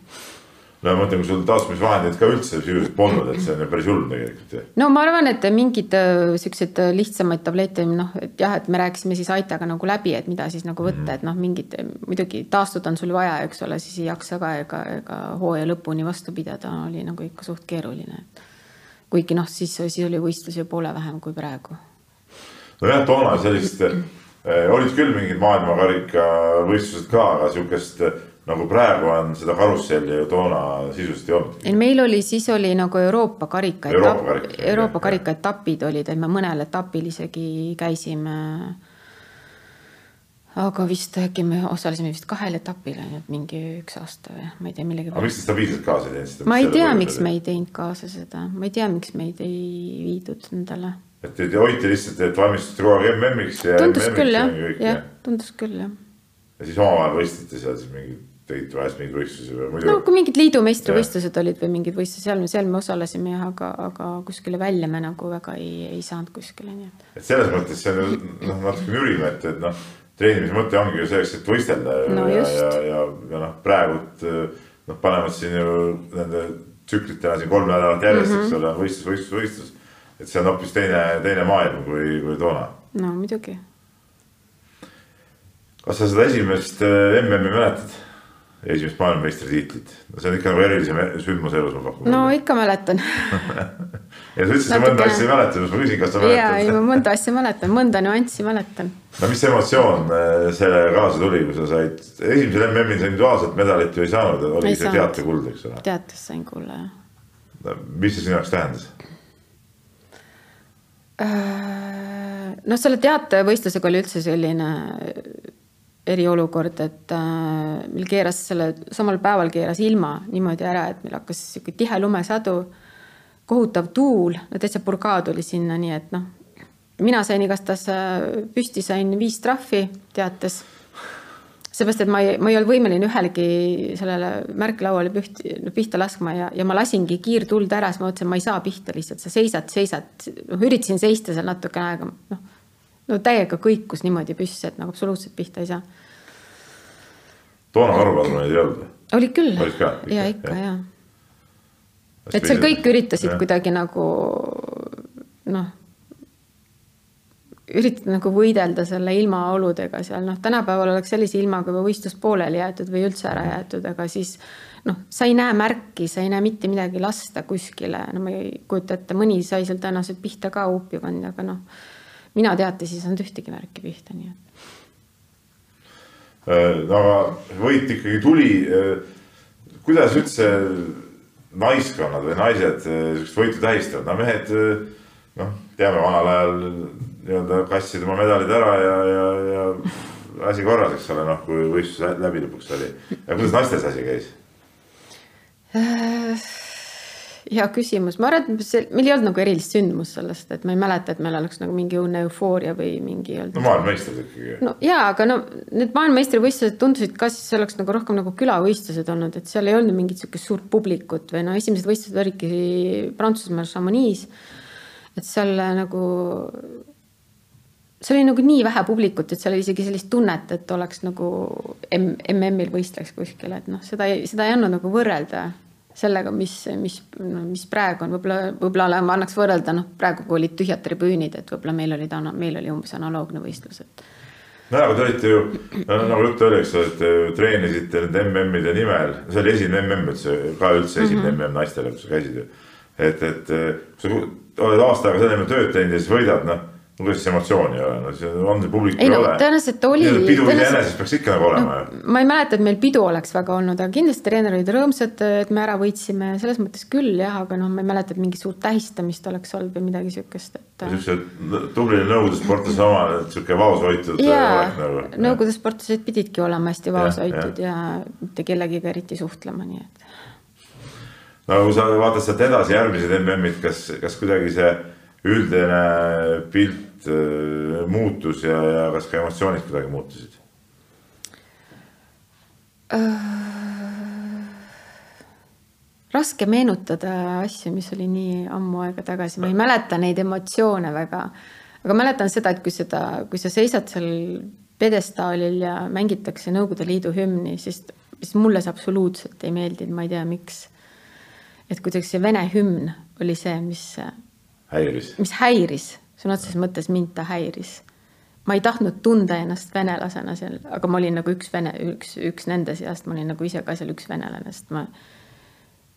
no ma mõtlen, kui sul taastumisvahendeid ka üldse sisuliselt polnud, et see on ju päris hull tegelikult ju. no ma arvan, et mingid äh, siuksed äh, lihtsamaid tablette, noh, et jah, et me rääkisime siis Aitaga nagu läbi, et mida siis nagu võtta mm, -hmm. et noh, mingid muidugi taastuda on sul vaja, eks ole, siis ei jaksa ka ega, ega hooaja lõpuni vastu pidada oli nagu ikka suht keeruline. kuigi noh, siis, siis oli võistlusi poole vähem kui praegu. nojah, toona sellist äh, olid küll mingid maailmakarika võistlused ka, aga sihukest nagu praegu on seda karusselli ju toona sisuliselt ei olnud. ei, meil oli, siis oli nagu Euroopa karika Euroopa karika, etapp, Euroopa karika etapid olid, et me mõnel etapil isegi käisime. aga vist äkki me osalesime vist kahel etapil ainult mingi üks aasta või ma ei tea millegi. aga miks te stabiilselt kaasa ei teinud? ma ei tea, miks me ei teinud kaasa seda, ma ei tea, miks meid ei viidud nendele. et te hoiti lihtsalt, et valmistusite kogu aeg MM-iks ja. tundus küll jah, jah, tundus küll jah. ja siis omavahel võistlete seal siis mingi tegite vahest mingeid võistlusi või muidu? no kui mingid liidu meistrivõistlused olid või mingid võistlused, seal, seal me osalesime jah, aga, aga kuskile välja me nagu väga ei, ei saanud kuskile, nii et. et selles mõttes see on noh, natuke nürim, et, et noh, treenimise mõte ongi ju selleks, et võistelda no, ja, ja, ja, ja noh, praegult noh, panevad siin ju nende tsüklitena siin kolm nädalat järjest mm, -hmm. eks ole, võistlus, võistlus, võistlus. et see on hoopis teine, teine maailm kui, kui toona. no muidugi. kas sa seda esimest MM-i mäletad? Esimest maailmameistritiitlit, no see on ikka nagu erilisem sündmus elus, ma pakun. no ikka mäletan ja sa ütlesid, sa mõnda asja ei mäleta, siis ma küsin, kas sa mäletad. ja, ei ma mõnda asja mäletan, mõnda nüanssi mäletan. no mis emotsioon äh, sellega kaasa tuli, kui sa said, esimesel MM-il sa individuaalset medalit ju ei saanud, oli ei see teatrikuld, eks ole. teatris sain kulla, jah no,. mis see sinu jaoks tähendas? Äh, noh, selle teatevõistlusega oli üldse selline eriolukord, et äh, meil keeras selle, samal päeval keeras ilma niimoodi ära, et meil hakkas sihuke tihe lumesadu, kohutav tuul, no täitsa purgaad oli sinna, nii et noh, mina sain igastahes äh, püsti, sain viis trahvi teates. seepärast, et ma ei, ma ei olnud võimeline ühelegi sellele märklauale pühti, pihta laskma ja, ja ma lasingi kiirtuld ära, siis ma mõtlesin, ma ei saa pihta lihtsalt, sa seisad, seisad, noh, üritasin seista seal natukene aega, noh no täiega kõikus niimoodi püssi, et nagu absoluutselt pihta ei saa. toona varupadruneid ei olnud olid küll. olid ka? ja ikka ja, ja.. et seal kõik üritasid ja. kuidagi nagu noh, üritada nagu võidelda selle ilmaoludega seal, noh, tänapäeval oleks sellise ilmaga juba võistlus pooleli jäetud või üldse ära jäetud, aga siis noh, sa ei näe märki, sa ei näe mitte midagi lasta kuskile, no ma ei kujuta ette, mõni sai seal tõenäoliselt pihta ka huupi panna, aga noh mina teates ei saanud ühtegi märki pihta, nii et. aga võit ikkagi tuli. kuidas üldse naiskonnad või naised sihukest võitu tähistavad, no mehed noh, teame vanal ajal nii-öelda kassid oma medalid ära ja, ja, ja asi korras, eks ole, noh, kui võistlus läbi lõpuks oli. ja kuidas naistel see asi käis? Hea küsimus, ma arvan, et meil ei olnud nagu erilist sündmust sellest, et ma ei mäleta, et meil oleks nagu mingi õudne eufooria või mingi. no maailmameistrid ikkagi. no ja, aga no need maailmameistrivõistlused tundusid ka siis oleks nagu rohkem nagu külavõistlused olnud, et seal ei olnud mingit sihukest suurt publikut või no esimesed võistlused olidki Prantsusmaal Chamonix. et seal nagu seal oli nagu nii vähe publikut, et seal oli isegi sellist tunnet, et oleks nagu MM-il võistleks kuskil, et noh, seda, seda ei andnud nagu võrrelda sellega, mis, mis, mis praegu on, võib-olla, võib-olla annaks võrrelda, noh, praegu kui olid tühjad tribüünid, et võib-olla meil olid, meil oli umbes analoogne võistlus, et. nojah, aga te olite ju, nagu juttu oli, eks ole, et te treenisite nende MM-ide nimel, see oli esimene MM üldse, ka üldse esimene mm -hmm. MM naistele, kus sa käisid ju. et, et kui sa oled aasta aega selle nimel tööd teinud ja siis võidad, noh no kuidas emotsiooni ei ole, no see on see publik ei no tõenäoliselt oli. pidu iseenesest peaks ikka nagu olema no,. ma ei mäleta, et meil pidu oleks väga olnud, aga kindlasti treener olid rõõmsad, et me ära võitsime, selles mõttes küll jah, aga noh, ma ei mäleta, et mingit suurt tähistamist oleks olnud või midagi siukest, et. siukse tublile nõukogude sportlase oma, et sihuke vaoshoitud olek nagu. nõukogude sportlased pididki olema hästi vaoshoitud ja, ja mitte kellegiga eriti suhtlema, nii et. no kui sa vaatad sealt edasi järgmised MM-id, kas, kas kuidagi see üldine pilt äh, muutus ja, ja kas ka emotsioonid kuidagi muutusid uh,? raske meenutada asju, mis oli nii ammu aega tagasi, ma ei mäleta neid emotsioone väga. aga mäletan seda, et kui seda, kui sa seisad seal pjedestaalil ja mängitakse Nõukogude Liidu hümni, siis, siis mulle see absoluutselt ei meeldinud, ma ei tea, miks. et kuidagi see Vene hümn oli see, mis häiris? mis häiris, sõna otseses mõttes mind ta häiris. ma ei tahtnud tunda ennast venelasena seal, aga ma olin nagu üks vene, üks, üks nende seast, ma olin nagu ise ka seal üks venelane, sest ma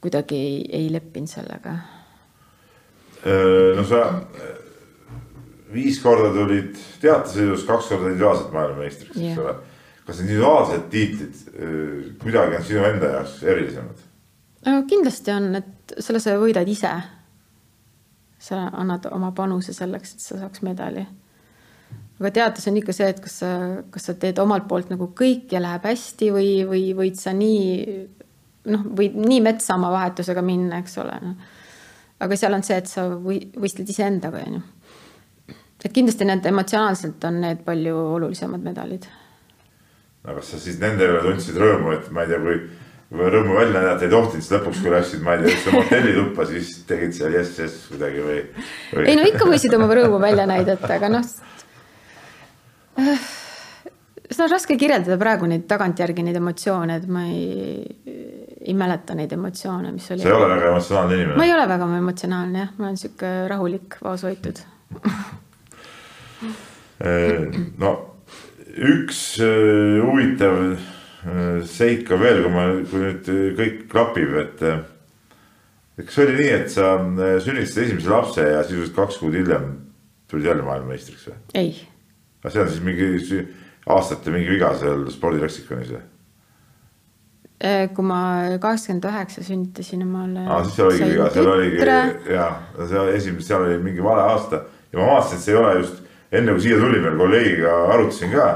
kuidagi ei, ei leppinud sellega. no sa viis korda tulid teatesõidus, kaks korda individuaalselt maailmameistriks, eks ole. kas individuaalsed tiitlid kuidagi on sinu enda jaoks erilisemad? no kindlasti on, et selle sa võidad ise sa annad oma panuse selleks, et sa saaks medali. aga teadus on ikka see, et kas sa, kas sa teed omalt poolt nagu kõik ja läheb hästi või, või võid sa nii noh, võid nii metsa oma vahetusega minna, eks ole no.. aga seal on see, et sa või võistled iseendaga, onju. et kindlasti need emotsionaalselt on need palju olulisemad medalid. no kas sa siis nende üle tundsid rõõmu, et ma ei tea, kui rõõmu välja näidata ei tohtinud, siis lõpuks, kui läksid, ma ei tea, üldse hotellituppa, siis tegid seal jess, jess kuidagi või, või...? ei no ikka võisid oma rõõmu välja näidata, aga noh. seda on raske kirjeldada praegu neid tagantjärgi neid emotsioone, et ma ei, ei mäleta neid emotsioone, mis oli. sa ei ole väga emotsionaalne inimene? ma ei ole väga emotsionaalne jah, ma olen sihuke rahulik, vaoshoitud no üks äh, huvitav seik on veel, kui ma, kui nüüd kõik klapib, et. kas see oli nii, et sa sünnitasid esimese lapse ja sisuliselt kaks kuud hiljem tulid jälle maailmameistriks või? ei. aga see on siis mingi aastate mingi viga seal spordilektsikonis või? Äh, kui ma kaheksakümmend üheksa sünnitasin omale. aa, siis seal oligi viga, seal oligi ja seal esimene, seal oli mingi vale aasta ja ma vaatasin, et see ei ole just enne kui siia tulime, kolleegiga arutasin ka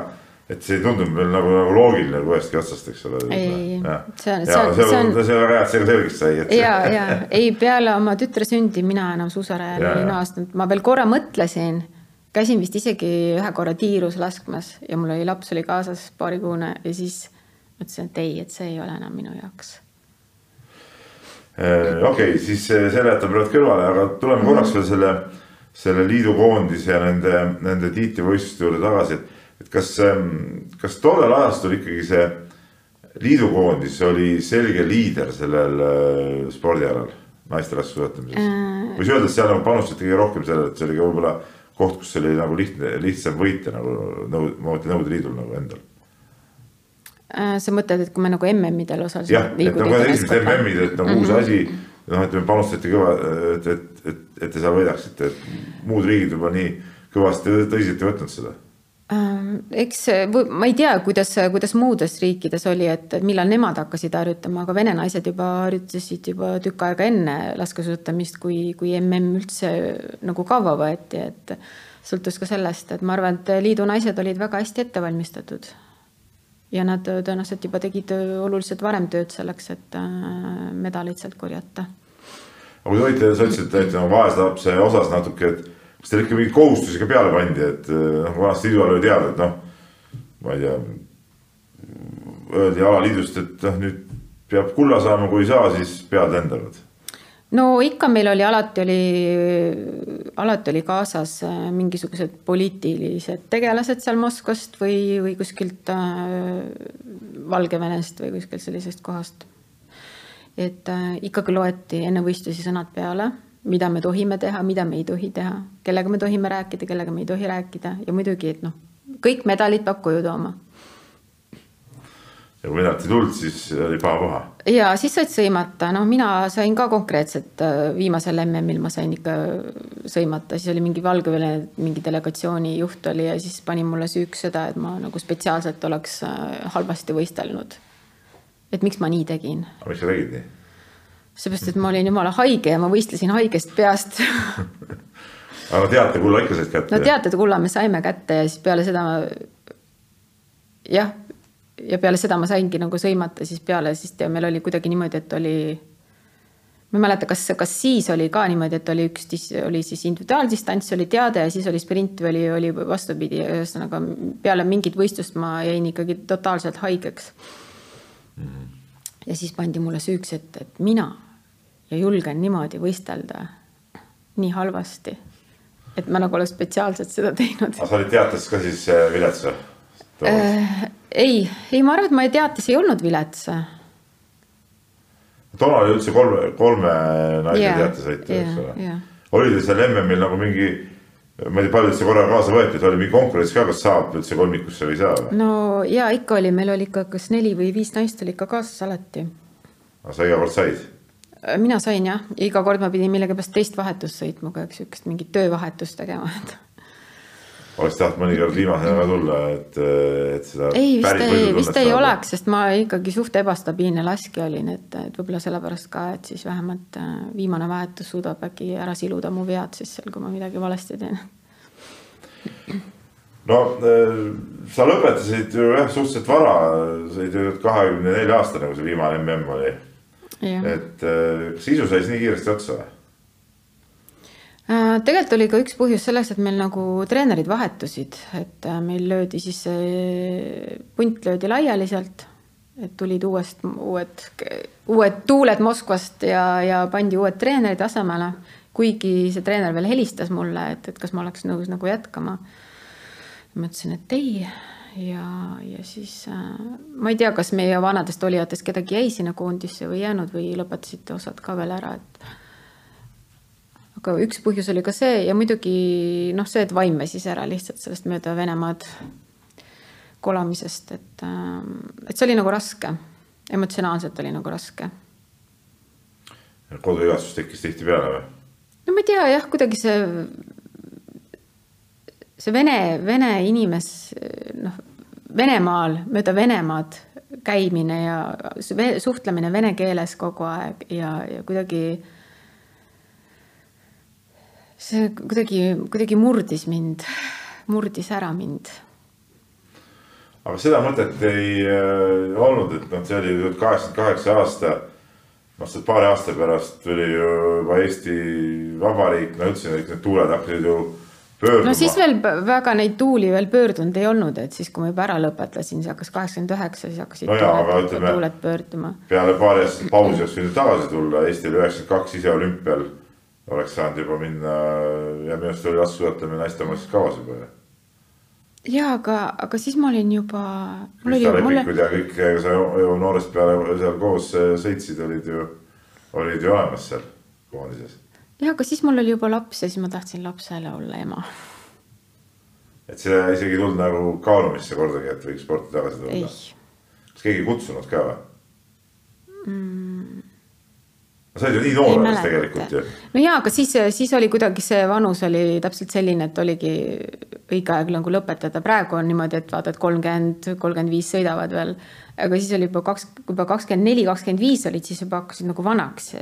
et see tundub veel nagu, nagu loogiline nagu ühestki otsast, eks ole. ei, see on, see on, see on. see on väga hea, et see ka selgeks sai. ja, ja ei, peale oma tütre sündi mina enam suusarajal ei naastunud, ma veel korra mõtlesin, käisin vist isegi ühe korra tiirus laskmas ja mul oli laps oli kaasas paarikuune ja siis mõtlesin, et ei, et see ei ole enam minu jaoks okei okay,, siis selle jätame praegu kõrvale, aga tuleme korraks veel selle, selle liidukoondise ja nende, nende tiitlivõistluste juurde tagasi, et et kas, ähm, kas tollel ajastul ikkagi see liidukoondis oli selge liider sellel äh, spordialal, naisterahva suusatamises äh...? võis öelda, et seal nagu panustati kõige rohkem sellele, et see oli ka võib-olla koht, kus oli nagu lihtne, lihtsam võita nagu ma mõtlen Nõukogude Liidul nagu endal äh,. sa mõtled, et kui me nagu MM-idel osalesime? jah, et nagu esimesed MM-id, et nagu mm -hmm. uus asi, noh, ütleme panustati kõva, et, et, et, et te seal võidaksite, et muud riigid juba nii kõvasti tõsiselt ei võtnud seda Ähm, eks ma ei tea, kuidas, kuidas muudes riikides oli, et millal nemad hakkasid harjutama, aga vene naised juba harjutasid juba tükk aega enne laskesuusatamist, kui, kui mm üldse nagu kaua võeti, et sõltus ka sellest, et ma arvan, et liidu naised olid väga hästi ette valmistatud. ja nad tõenäoliselt juba tegid oluliselt varem tööd selleks, et äh, medaleid sealt korjata. aga kui te olite, sa ütlesid, et nagu vaese lapse osas natuke, et kas teil ikka mingeid kohustusi ka peale pandi, et eh, noh, vanasti liidu ajal oli teada, et noh, ma ei tea, öeldi alaliidust, et noh, nüüd peab kulla saama, kui ei saa, siis pead lendavad no ikka meil oli alati oli, alati oli kaasas eh, mingisugused poliitilised tegelased seal Moskvast või, või kuskilt äh, Valgevenest või kuskilt sellisest kohast. et ikkagi loeti enne võistlusi sõnad peale mida me tohime teha, mida me ei tohi teha, kellega me tohime rääkida, kellega me ei tohi rääkida ja muidugi, et noh, kõik medalid peab koju tooma. ja kui medalit ei tulnud, siis oli paha-paha. ja siis said sõimata, noh, mina sain ka konkreetselt äh, viimasel MM-il ma sain ikka sõimata, siis oli mingi Valgevene mingi delegatsiooni juht oli ja siis pani mulle süüks seda, et ma nagu spetsiaalselt oleks äh, halvasti võistelnud. et miks ma nii tegin. aga miks sa tegid nii? Seepärast, et ma olin jumala haige ja ma võistlesin haigest peast aga teate kulla ikka said kätte? no teate kulla me saime kätte ja siis peale seda jah, ja peale seda ma saingi nagu sõimata, siis peale siis te, meil oli kuidagi niimoodi, et oli ma ei mäleta, kas, kas siis oli ka niimoodi, et oli üks, oli siis individuaaldistants, oli teade ja siis oli sprint või oli, oli vastupidi, ühesõnaga peale mingit võistlust ma jäin ikkagi totaalselt haigeks mm. -hmm ja siis pandi mulle süüks, et, et mina ja julgen niimoodi võistelda nii halvasti. et ma nagu oleks spetsiaalselt seda teinud. aga sa olid teates ka siis äh, vilets või äh,? ei, ei, ma arvan, et ma teates ei olnud vilets. toona oli üldse kolme, kolme naise yeah, teate sõita yeah,, eks ole yeah.. oli teil seal MM-il nagu mingi ma ei tea, palju üldse korraga kaasa võeti, et oli mingi konkurents ka, kas saab üldse kolmikusse või ei saa? no ja ikka oli, meil oli ikka kas neli või viis naist oli ikka kaasas alati. aga sa iga kord said? Äh, mina sain jah, iga kord ma pidin millegipärast teist vahetust sõitma, aeg sihukest mingit töövahetust tegema, oleks tahtnud mõnikord viimasena ka tulla, et, et seda. ei, vist ei, vist ei oleks, sest ma ikkagi suht ebastabiilne laskja olin, et, et võib-olla sellepärast ka, et siis vähemalt äh, viimane vahetus suudab äkki ära siluda mu vead siis seal, kui ma midagi valesti teen. no äh, sa lõpetasid ju jah, suhteliselt vara, sa olid ju kahekümne nelja aastane, kui see viimane mm oli. et äh, kas isu sai siis nii kiiresti otsa või? Äh, tegelikult oli ka üks põhjus selles, et meil nagu treenerid vahetusid, et äh, meil löödi siis, punt löödi laiali sealt, et tulid uuest, uued, uued tuuled Moskvast ja, ja pandi uued treenerid asemele. kuigi see treener veel helistas mulle, et, et kas ma oleks nõus nagu jätkama. ma ütlesin, et ei ja, ja siis äh, ma ei tea, kas meie vanadest olijatest kedagi jäi sinna koondisse või ei jäänud või lõpetasite osad ka veel ära, et aga üks põhjus oli ka see ja muidugi noh, see, et vaim väsis ära lihtsalt sellest mööda Venemaad kolamisest, et, äh, et see oli nagu raske, emotsionaalselt oli nagu raske. koduigatsus tekkis tihtipeale või? no ma ei tea jah, kuidagi see, see vene, vene inimes, noh, Venemaal, mööda Venemaad käimine ja suhtlemine vene keeles kogu aeg ja, ja kuidagi see kuidagi, kuidagi murdis mind, murdis ära mind. aga seda mõtet ei äh, olnud, et noh, see oli kaheksakümmend kaheksa aasta. noh, see paari aasta pärast tuli ju juba Eesti Vabariik, no üldse kõik need tuuled hakkasid ju pöörduma. no siis veel väga neid tuuli veel pöördunud ei olnud, et siis, kui ma juba ära lõpetasin, see hakkas kaheksakümmend üheksa, siis hakkasid no jaa, tuuled, ütleme, tuuled pöörduma. peale paari aastast pausi oleks võinud tagasi tulla, Eesti oli üheksakümmend kaks ise olümpial oleks saanud juba minna ja minu arust oli laskesuusatamine naiste omas kavas juba ju. ja aga, aga siis ma olin juba. Krista Lepikud ja kõik, kellega sa ju noorest peale seal koos sõitsid, olid ju, olid ju olemas seal koondises. ja aga siis mul oli juba laps ja siis ma tahtsin lapsele olla ema. et see isegi ei tulnud nagu kaalumisse kordagi, et võiks sporti tagasi tulla? kas keegi ei kutsunud ka või mm.? Sa olid ju nii noor alles tegelikult ju. no jaa, aga siis, siis oli kuidagi see vanus oli täpselt selline, et oligi õige aeg nagu lõpetada, praegu on niimoodi, et vaatad kolmkümmend, kolmkümmend viis sõidavad veel. aga siis oli juba kaks, juba kakskümmend neli, kakskümmend viis olid, siis juba hakkasid nagu vanaks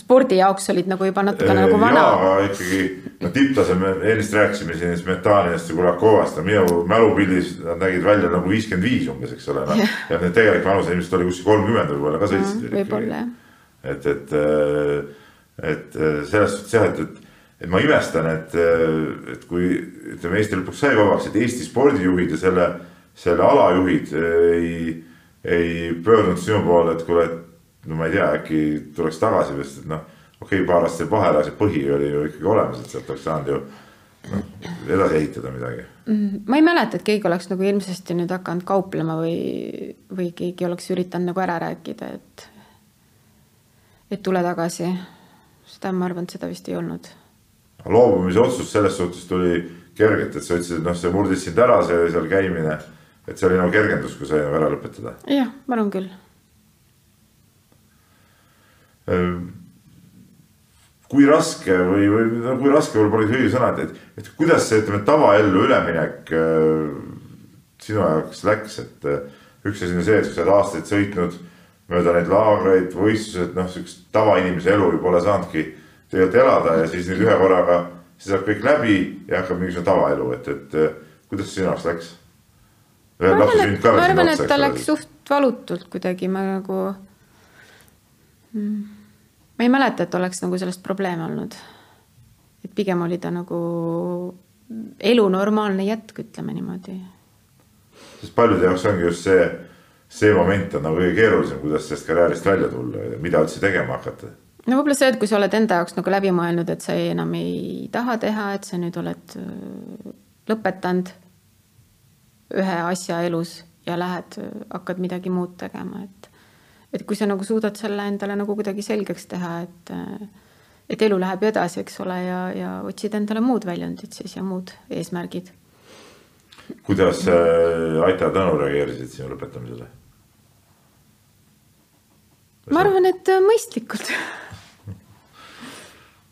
spordi jaoks olid nagu juba natukene nagu vana. jaa, ikkagi no tipptaseme, ennist rääkisime siin Smetaninast ja Kulakovast ja minu mälupildis nad nägid välja nagu viiskümmend viis umbes, eks ole no.. ja need tegelik vanus ilmselt oli kuskil kolmkümmend võib-olla ka sõitsid võib-olla jah. Et, et, et selles suhtes jah, et, et, et ma imestan, et, et kui ütleme, Eesti lõpuks sai vabaks, et Eesti spordijuhid ja selle, selle ala juhid ei, ei pöördunud sinu poole, et kuule, et no ma ei tea, äkki tuleks tagasi, sest et noh, okei okay,, paar aastat vahele, see põhi oli ju ikkagi olemas, et sealt oleks saanud ju noh, edasi ehitada midagi. Mm, ma ei mäleta, et keegi oleks nagu hirmsasti nüüd hakanud kauplema või, või keegi oleks üritanud nagu ära rääkida, et, et tule tagasi. seda ma arvan, et seda vist ei olnud. loobumise otsus selles suhtes tuli kergelt, et sa ütlesid, et noh, see murdis sind ära, see seal käimine, et see oli nagu kergendus, kui sai ära lõpetada. jah, ma arvan küll Ehm, kui raske või, või no kui raske võib-olla polegi õige sõna, et, et, et kuidas see, ütleme, tavaellu üleminek äh, sinu jaoks läks, et äh, üks asi on see, et sa oled aastaid sõitnud mööda neid laagreid, võistlused, noh, siukest tavainimese elu ju pole saanudki tegelikult elada ja siis nüüd ühe korraga, siis saab kõik läbi ja hakkab mingisugune tavaelu, et, et äh, kuidas see sinu jaoks läks? ma arvan, et, ma arvan, et ta läks suht valutult kuidagi, ma nagu mm ma ei mäleta, et oleks nagu sellest probleeme olnud. et pigem oli ta nagu elu normaalne jätk, ütleme niimoodi. sest paljude jaoks ongi just see, see moment on nagu kõige keerulisem, kuidas sellest karjäärist välja tulla ja mida üldse tegema hakata. no võib-olla see, et kui sa oled enda jaoks nagu läbi mõelnud, et sa ei, enam ei taha teha, et sa nüüd oled äh, lõpetanud ühe asja elus ja lähed, hakkad midagi muud tegema, et et kui sa nagu suudad selle endale nagu kuidagi selgeks teha, et et elu läheb ju edasi, eks ole, ja, ja otsid endale muud väljundid siis ja muud eesmärgid. kuidas äh, Aita ja Tõnu reageerisid sinu lõpetamisele? Ma arvan, et mõistlikult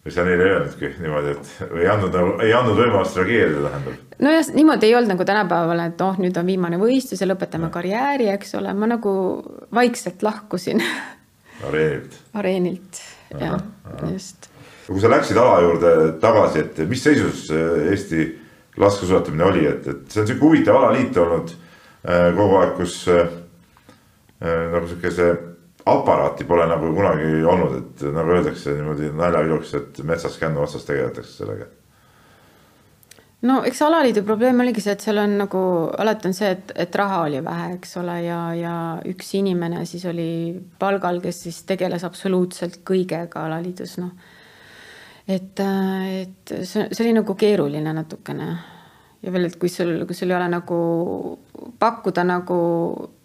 või sa neile ei öelnudki niimoodi, et või ei andnud nagu, ei andnud võimalust reageerida, tähendab? nojah, niimoodi ei olnud nagu tänapäeval, et oh, nüüd on viimane võistlus ja lõpetame ja. karjääri, eks ole, ma nagu vaikselt lahkusin. areenilt. areenilt, jah, just. kui sa läksid ala juurde tagasi, et mis seisus äh, Eesti laskesuusatamine oli, et, et see on sihuke huvitav alaliit olnud äh, kogu aeg, kus äh, nagu sihuke see aparaati pole nagu kunagi olnud, et nagu öeldakse niimoodi naljajuuks, et metsas kännu otsas tegeletakse sellega. no eks alaliidu probleem oligi see, et seal on nagu alati on see, et, et raha oli vähe, eks ole, ja, ja üks inimene siis oli palgal, kes siis tegeles absoluutselt kõigega alaliidus, noh. et, et see, see oli nagu keeruline natukene ja veel, et kui sul, kui sul ei ole nagu pakkuda nagu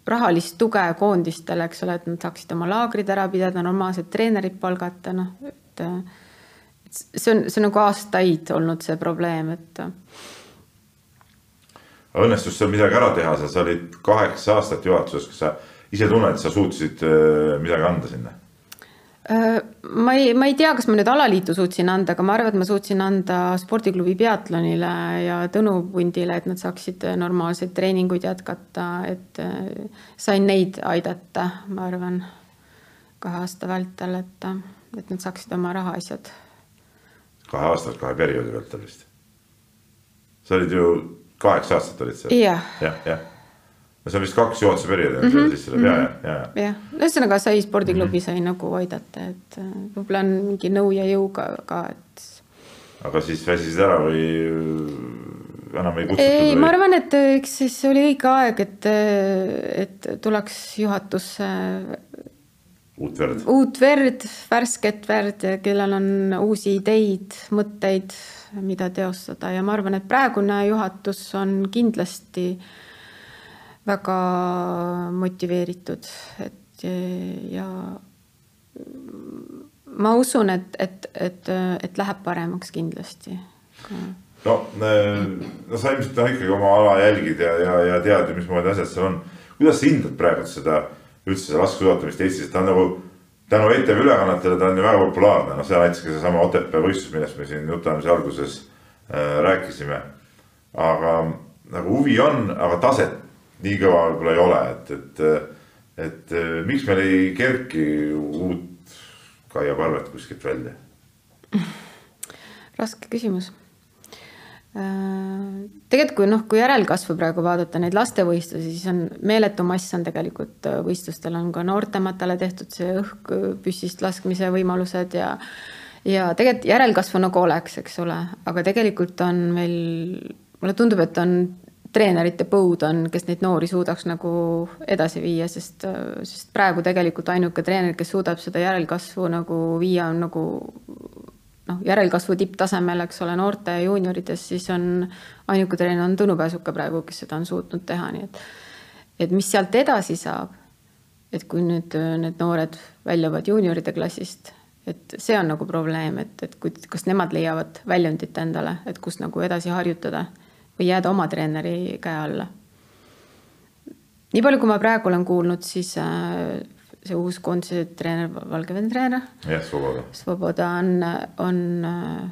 rahalist tuge koondistele, eks ole, et nad saaksid oma laagrid ära pidada, normaalsed treenerid palgata, noh, et see on, see on nagu aastaid olnud see probleem, et. õnnestus seal midagi ära teha, sa olid kaheksa aastat juhatuses, kas sa ise tunned, et sa suutsid äh, midagi anda sinna? Äh, ma ei, ma ei tea, kas ma nüüd alaliitu suutsin anda, aga ma arvan, et ma suutsin anda spordiklubi peatlonile ja Tõnu Pundile, et nad saaksid normaalseid treeninguid jätkata, et äh, sain neid aidata, ma arvan, kahe aasta vältel, et, et nad saaksid oma rahaasjad. kahe aastat, kahe perioodi vältel vist? sa olid ju kaheksa aastat olid seal ja.. jah, jah no see on vist kaks juhatuse perioodi mm -hmm. sisse läheb ja, ja, ja. jah, ühesõnaga sai spordiklubi mm -hmm. sai nagu aidata, et äh, võib-olla on mingi nõu ja jõuga ka, et. aga siis väsisid ära või äh, enam ei kutsutud? ei, ma arvan, et äh, eks siis oli õige aeg, et, et tuleks juhatusse uut verd, uut verd, värsket verd, kellel on uusi ideid, mõtteid, mida teostada ja ma arvan, et praegune juhatus on kindlasti äh, väga motiveeritud, et ja ma usun, et, et, et, et läheb paremaks kindlasti. no, no sa ilmselt noh ikkagi oma ala jälgid ja, ja, ja tead ju, mismoodi asjad seal on. kuidas sa hindad praegu seda üldse seda laskesuusatamist Eestis, ta on nagu tänu ETV ülekannetele ta on ju väga populaarne, noh, seal näiteks ka seesama Otepää võistlus, millest me siin jutuajamise alguses äh, rääkisime. aga nagu huvi on, aga taset nii kõva võib-olla ei ole, et, et, et miks meil ei kerki uut Kaia Parvet kuskilt välja? raske küsimus Äh, tegelikult kui noh, kui järelkasvu praegu vaadata neid lastevõistlusi, siis on meeletu mass on tegelikult äh, võistlustel on ka noortematele tehtud see õhk püssist laskmise võimalused ja ja tegelikult järelkasvu nagu oleks, eks ole, aga tegelikult on meil, mulle tundub, et on treenerite põud on, kes neid noori suudaks nagu edasi viia, sest, sest praegu tegelikult ainuke treener, kes suudab seda järelkasvu nagu viia, on nagu noh, järelkasvu tipptasemel, eks ole, noorte ja juuniorides, siis on ainuke treener on Tõnu Pääsuka praegu, kes seda on suutnud teha, nii et et mis sealt edasi saab, et kui nüüd need noored väljuvad juunioride klassist, et see on nagu probleem, et, et kui, kas nemad leiavad väljundit endale, et kus nagu edasi harjutada või jääda oma treeneri käe alla. nii palju, kui ma praegu olen kuulnud, siis äh, see uus koondise treener, Valgevene treener. jah, Svoboda. Svoboda on, on äh,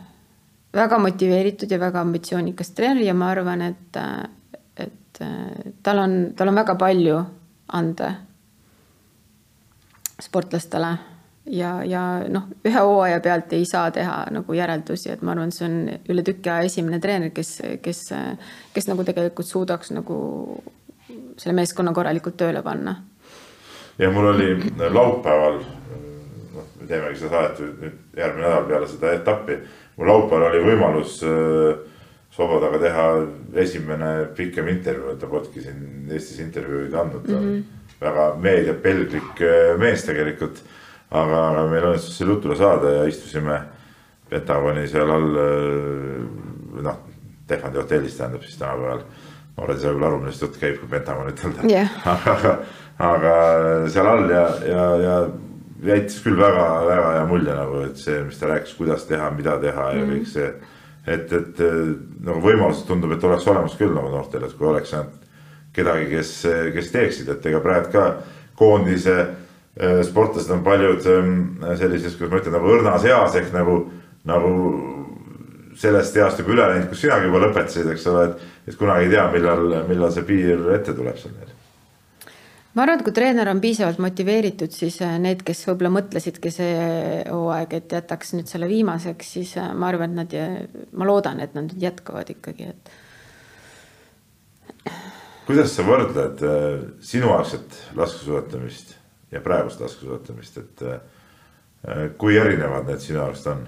väga motiveeritud ja väga ambitsioonikas treener ja ma arvan, et, et äh, tal on, tal on väga palju anda sportlastele ja, ja noh, ühe hooaja pealt ei saa teha nagu järeldusi, et ma arvan, see on üle tüki aja esimene treener, kes, kes, kes nagu tegelikult suudaks nagu selle meeskonna korralikult tööle panna ja mul oli laupäeval, noh, me teemegi seda saadet nüüd järgmine nädal peale seda etappi. mul laupäeval oli võimalus äh, Sobodaga teha esimene pikem intervjuu, ta polnudki siin Eestis intervjuuid andnud mm. -hmm. väga meediapelglik äh, mees tegelikult. Aga, aga meil õnnestus seal jutule saada ja istusime Pentagoni seal all, äh, noh, Tehvandi hotellis tähendab siis tänapäeval. noored ei saa küll aru, millest jutt käib, kui Pentagon ütelda yeah. aga aga seal all ja, ja, ja jättis küll väga-väga hea mulje nagu, et see, mis ta rääkis, kuidas teha, mida teha ja mm. kõik see. et, et nagu võimalused tundub, et oleks olemas küll nagu noortel, et kui oleks ainult kedagi, kes, kes teeksid, et ega praegu ka koondise äh, sportlased on paljud ähm, sellises, kuidas ma ütlen, nagu õrnas eas ehk nagu, nagu sellest east juba üle läinud, kus sinagi juba lõpetasid, eks ole, et, et kunagi ei tea, millal, millal see piir ette tuleb seal neil ma arvan, et kui treener on piisavalt motiveeritud, siis äh, need, kes võib-olla mõtlesidki see hooaeg, et jätaks nüüd selle viimaseks, siis äh, ma arvan, et nad, ma loodan, et nad jätkavad ikkagi, et. kuidas sa võrdled äh, sinuaegset laskesuusatamist ja praegust laskesuusatamist, et kui erinevad need sinu arust on?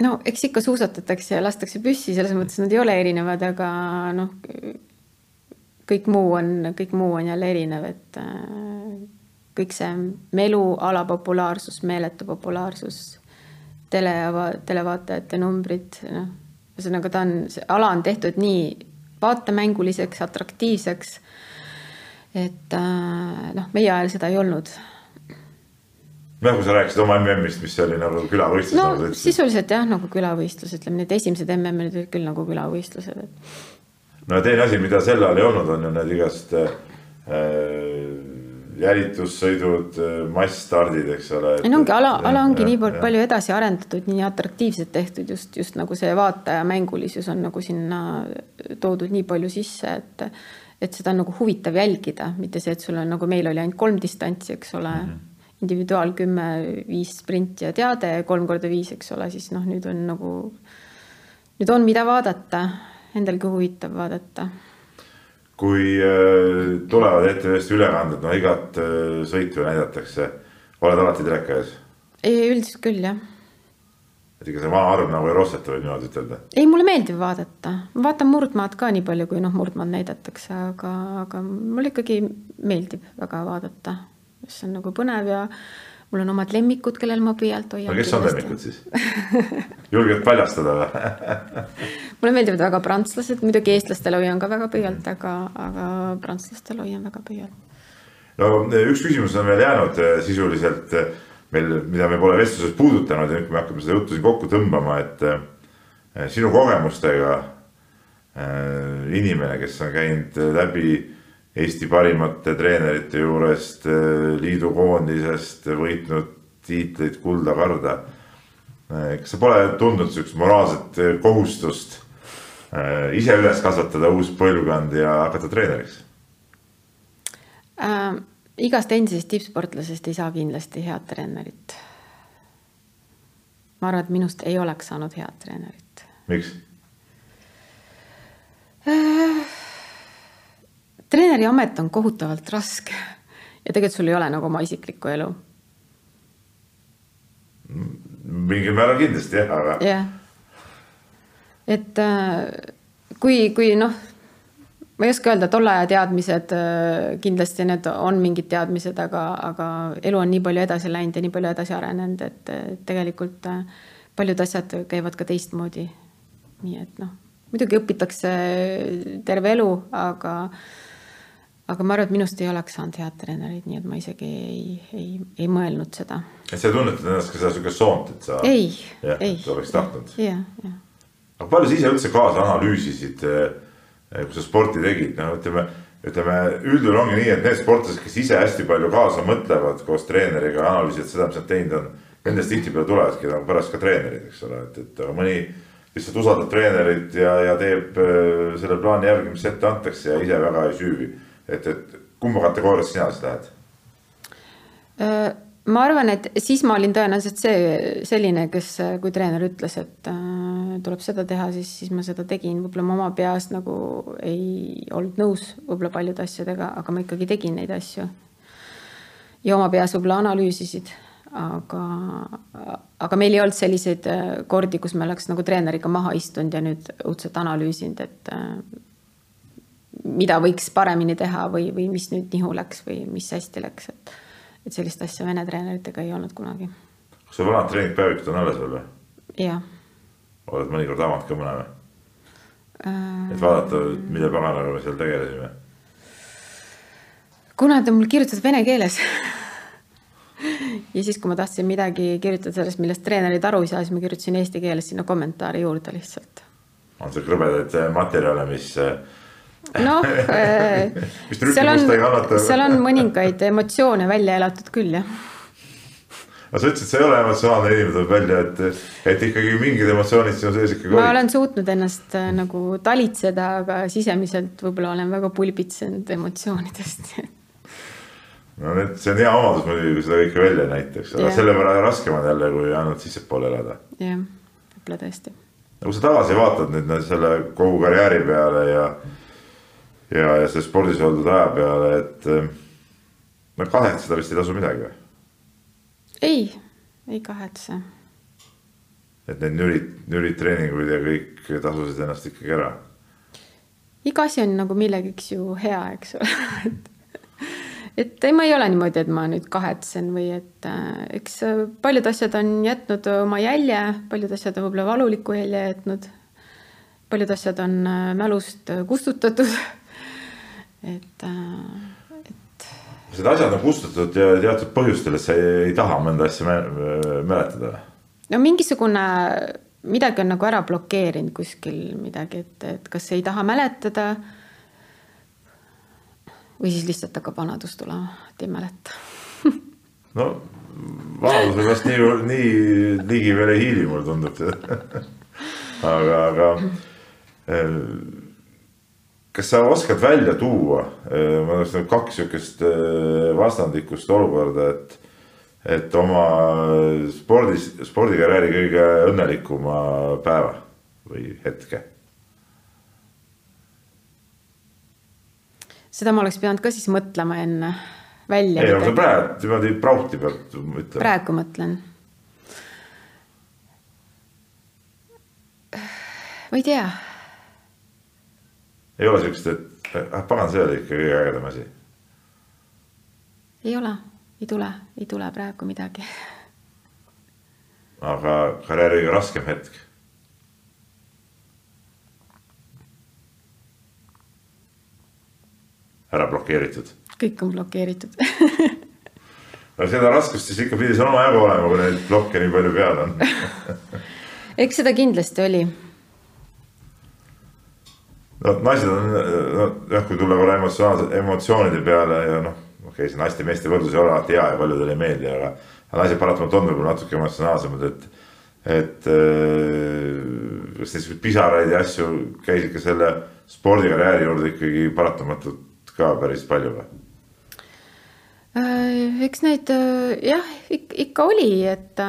no eks ikka suusatatakse ja lastakse püssi, selles mõttes nad ei ole erinevad, aga noh kõik muu on, kõik muu on jälle erinev, et äh, kõik see melu, ala populaarsus, meeletu populaarsus, tele ja televaatajate numbrid, noh, ühesõnaga ta on, see ala on tehtud nii vaatemänguliseks, atraktiivseks. Et äh, noh, meie ajal seda ei olnud noh, kui sa rääkisid oma MM-ist, mis oli nagu külavõistlus. no nagu sisuliselt jah, nagu külavõistlus, ütleme need esimesed MM-id olid küll nagu külavõistlused, no ja teine asi, mida sel ajal ei olnud, on ju need igast äh, jälitussõidud, äh, massstardid, eks ole. ei no ongi ala, ala ongi niivõrd palju edasi arendatud, nii atraktiivselt tehtud just, just nagu see vaataja mängulisus on nagu sinna toodud nii palju sisse, et et seda on nagu huvitav jälgida, mitte see, et sul on nagu meil oli ainult kolm distantsi, eks ole mm. -hmm individuaal kümme, viis sprinti ja teade, kolm korda viis, eks ole, siis noh, nüüd on nagu, nüüd on, mida vaadata endalgi huvitav vaadata. kui äh, tulevad ETV-st ülekanded, no igat äh, sõitu näidatakse, oled alati teleka ees? ei, üldiselt küll jah. Et ikka see vana arv nagu ei roosteta, võib niimoodi ütelda? ei, mulle meeldib vaadata, ma vaatan murdmaad ka nii palju, kui noh, murdmaad näidatakse, aga, aga mulle ikkagi meeldib väga vaadata, see on nagu põnev ja mul on omad lemmikud, kellel ma pöialt hoian. no kes on lemmikud siis? Julged paljastada või? Mulle meeldivad väga prantslased, muidugi eestlastele hoian ka väga pöialt, aga, aga prantslastele hoian väga pöialt. no üks küsimus on veel jäänud eh, sisuliselt eh, meil, mida me pole vestluses puudutanud ja nüüd, kui me hakkame seda juttu siin kokku tõmbama, et eh, sinu kogemustega inimene, kes on käinud läbi Eesti parimate treenerite juurest, liidu koondisest võitnud tiitleid kulda karda. kas sa pole tundnud sihukest moraalset kohustust ise üles kasvatada uus põlvkond ja hakata treeneriks äh,? Igast endisest tippsportlasest ei saa kindlasti head treenerit. ma arvan, et minust ei oleks saanud head treenerit. miks äh,? treeneri amet on kohutavalt raske ja tegelikult sul ei ole nagu oma isiklikku elu. mingil määral kindlasti jah, aga. jah, et äh, kui, kui noh ma ei oska öelda, tolle aja teadmised, äh, kindlasti need on mingid teadmised, aga, aga elu on nii palju edasi läinud ja nii palju edasi arenenud, et tegelikult äh, paljud asjad käivad ka teistmoodi. nii et noh, muidugi õpitakse terve elu, aga, aga ma arvan, et minust ei oleks saanud head treenerit, nii et ma isegi ei, ei, ei mõelnud seda. et sa tunnetad ennast ka seda sihukest soont, et sa. ei, ei. oleks tahtnud. jah, jah. aga palju sa ise üldse kaasa analüüsisid äh, kui sa sporti tegid, no ütleme, ütleme üldjuhul ongi nii, et need sportlased, kes ise hästi palju kaasa mõtlevad koos treeneriga, analüüsivad seda, mis nad teinud on. Nendest tihtipeale tulevadki nagu pärast ka treenerid, eks ole, et, et aga mõni lihtsalt usaldab treenerit ja, ja teeb äh, selle plaani järgi, mis ette antakse ja ise väga ei süüvi. et, et kumba kategooriasse sina siis lähed? Ma arvan, et siis ma olin tõenäoliselt see selline, kes, kui treener ütles, et äh, tuleb seda teha, siis, siis ma seda tegin, võib-olla ma oma peas nagu ei olnud nõus võib-olla paljude asjadega, aga ma ikkagi tegin neid asju. ja oma peas võib-olla analüüsisid, aga, aga meil ei olnud selliseid äh, kordi, kus me oleks nagu treeneriga maha istunud ja nüüd õudselt analüüsinud, et äh, mida võiks paremini teha või, või mis nüüd nihu läks või mis hästi läks, et et sellist asja Vene treeneritega ei olnud kunagi. kas su vanad treeningpäevikud on alles veel või? jah. oled mõnikord avanud ka mõne või äh...? et vaadata, mille paganaga me seal tegelesime? kuna ta mul kirjutatud vene keeles ja siis, kui ma tahtsin midagi kirjutada sellest, millest treenerid aru ei saa, siis ma kirjutasin eesti keeles sinna kommentaari juurde lihtsalt. on seal krõbedaid materjale, mis noh äh, seal on, seal on mõningaid emotsioone välja elatud küll, jah. aga sa ütlesid, sa ei ole emotsionaalne inimene, tuleb välja, et, et ikkagi mingid emotsioonid sinu sees ikkagi olid. ma olen suutnud ennast äh, nagu talitseda, aga sisemiselt võib-olla olen väga pulbitsenud emotsioonidest no need, see on hea omadus muidugi, kui seda kõike välja näitaks, aga selle võrra raskem on jälle, kui ainult sissepoole elada. jah, võib-olla tõesti. no kui sa tagasi vaatad nüüd selle kogu karjääri peale ja ja, ja selle spordis oldud aja peale, et no kahetseda vist ei tasu midagi või? ei, ei kahetse. et need nürid, nüritreeninguid ja kõik tasusid ennast ikkagi ära? iga asi on nagu millegiks ju hea, eks ole et et ei, ma ei ole niimoodi, et ma nüüd kahetsen või et äh, eks paljud asjad on jätnud oma jälje, paljud asjad on võib-olla valuliku jälje jätnud. paljud asjad on äh, mälust kustutatud et, äh, et. Need asjad on kustutatud ja teatud põhjustel, et sa ei, ei taha mõnda asja mäletada. no mingisugune, midagi on nagu ära blokeerinud kuskil midagi, et, et kas ei taha mäletada. või siis lihtsalt hakkab vanadus tulema, et ei mäleta no vanadus on vast nii, nii ligi veel ei hiili, mulle tundub aga, aga kas sa oskad välja tuua, äh, ma oleks nagu kaks sihukest äh, vastandlikust olukorda, et, et oma spordis, spordikarjääri kõige õnnelikuma päeva või hetke? seda ma oleks pidanud ka siis mõtlema enne välja. ei, aga sa praegu niimoodi prauhti pead ütlema. praegu mõtlen. ma ei tea ei ole siukest, et ah pagan, see oli ikka kõige ägedam asi. ei ole, ei tule, ei tule praegu midagi. aga karjääri kõige raskem hetk? ära blokeeritud. kõik on blokeeritud no seda raskust siis ikka pidi seal omajagu olema, kui neid blokke nii palju peal on eks seda kindlasti oli no naised on, noh, kui tulla korra emotsionaalse, emotsioonide peale ja noh, okei okay,, see naiste-meeste võrdlus ei ole alati hea ja paljudele ei meeldi, aga. aga naised paratamatult on võib-olla natuke emotsionaalsemad, et, et kas selliseid pisaraid ja asju käis ikka selle spordikarjääri juurde ikkagi paratamatult ka päris palju või? Äh, eks neid jah, ikka oli, et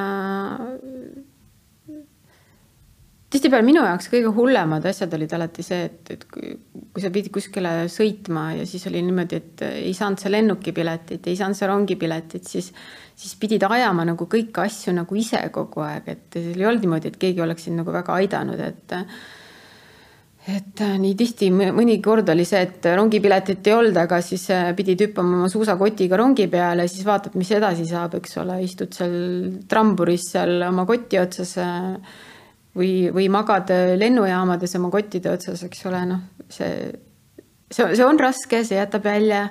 tihtipeale minu jaoks kõige hullemad asjad olid alati see, et, et kui, kui sa pidid kuskile sõitma ja siis oli niimoodi, et ei saanud see lennukipiletit, ei saanud see rongipiletit, siis, siis pidid ajama nagu kõiki asju nagu ise kogu aeg, et ei olnud niimoodi, et keegi oleks sind nagu väga aidanud, et et nii tihti mõni kord oli see, et rongipiletit ei olnud, aga siis pidid hüppama oma suusakotiga rongi peale, siis vaatad, mis edasi saab, eks ole, istud seal tramburis seal oma koti otsas või, või magad lennujaamades oma kottide otsas, eks ole, noh, see, see, see on raske, see jätab jälje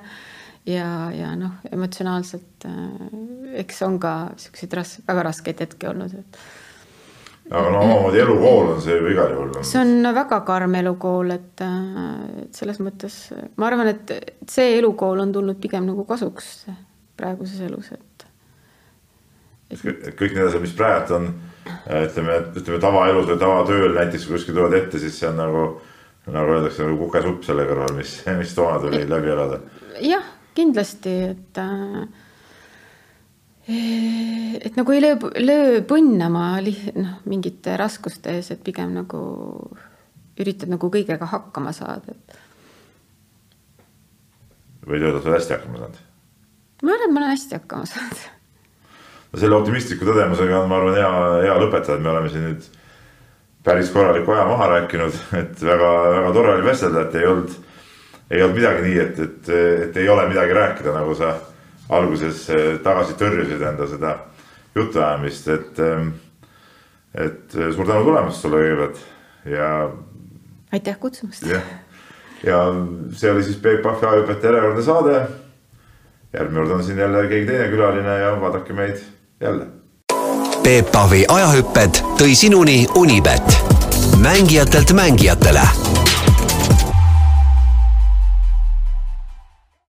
ja, ja noh, emotsionaalselt äh, eks on ka siukseid ras-, väga raskeid hetki olnud, et. aga no omamoodi elukool on see ju igal juhul. see on väga karm elukool, et, äh, et selles mõttes ma arvan, et see elukool on tulnud pigem nagu kasuks praeguses elus, et. et kõik need asjad, mis praegu on ütleme, ütleme tavaelus või tavatööl näiteks kuskil tulevad ette, siis see on nagu, nagu öeldakse nagu kukesupp selle kõrval, mis, mis toona tuli läbi elada. jah, kindlasti, et äh, et nagu ei löö, löö põnnama noh, mingite raskuste ees, et pigem nagu üritad nagu kõigega hakkama saada, et. võid öelda, sa oled hästi hakkama saanud? ma arvan, et ma olen hästi hakkama saanud selle optimistliku tõdemusega on, ma arvan, hea, hea lõpetada, et me oleme siin nüüd päris korraliku aja maha rääkinud, et väga-väga tore oli vestelda, et ei olnud, ei olnud midagi nii, et, et, et ei ole midagi rääkida, nagu sa alguses eh, tagasi tõrjusid enda seda jutuajamist, et, eh, et suur tänu tulemast sulle kõigepealt ja. aitäh kutsumast. ja see oli siis Peep Pahvi ajuõpetaja järjekordne saade. järgmine kord on siin jälle keegi teine külaline ja vaadake meid jälle. Peep Pahvi ajahüpped tõi sinuni Unibet, mängijatelt mängijatele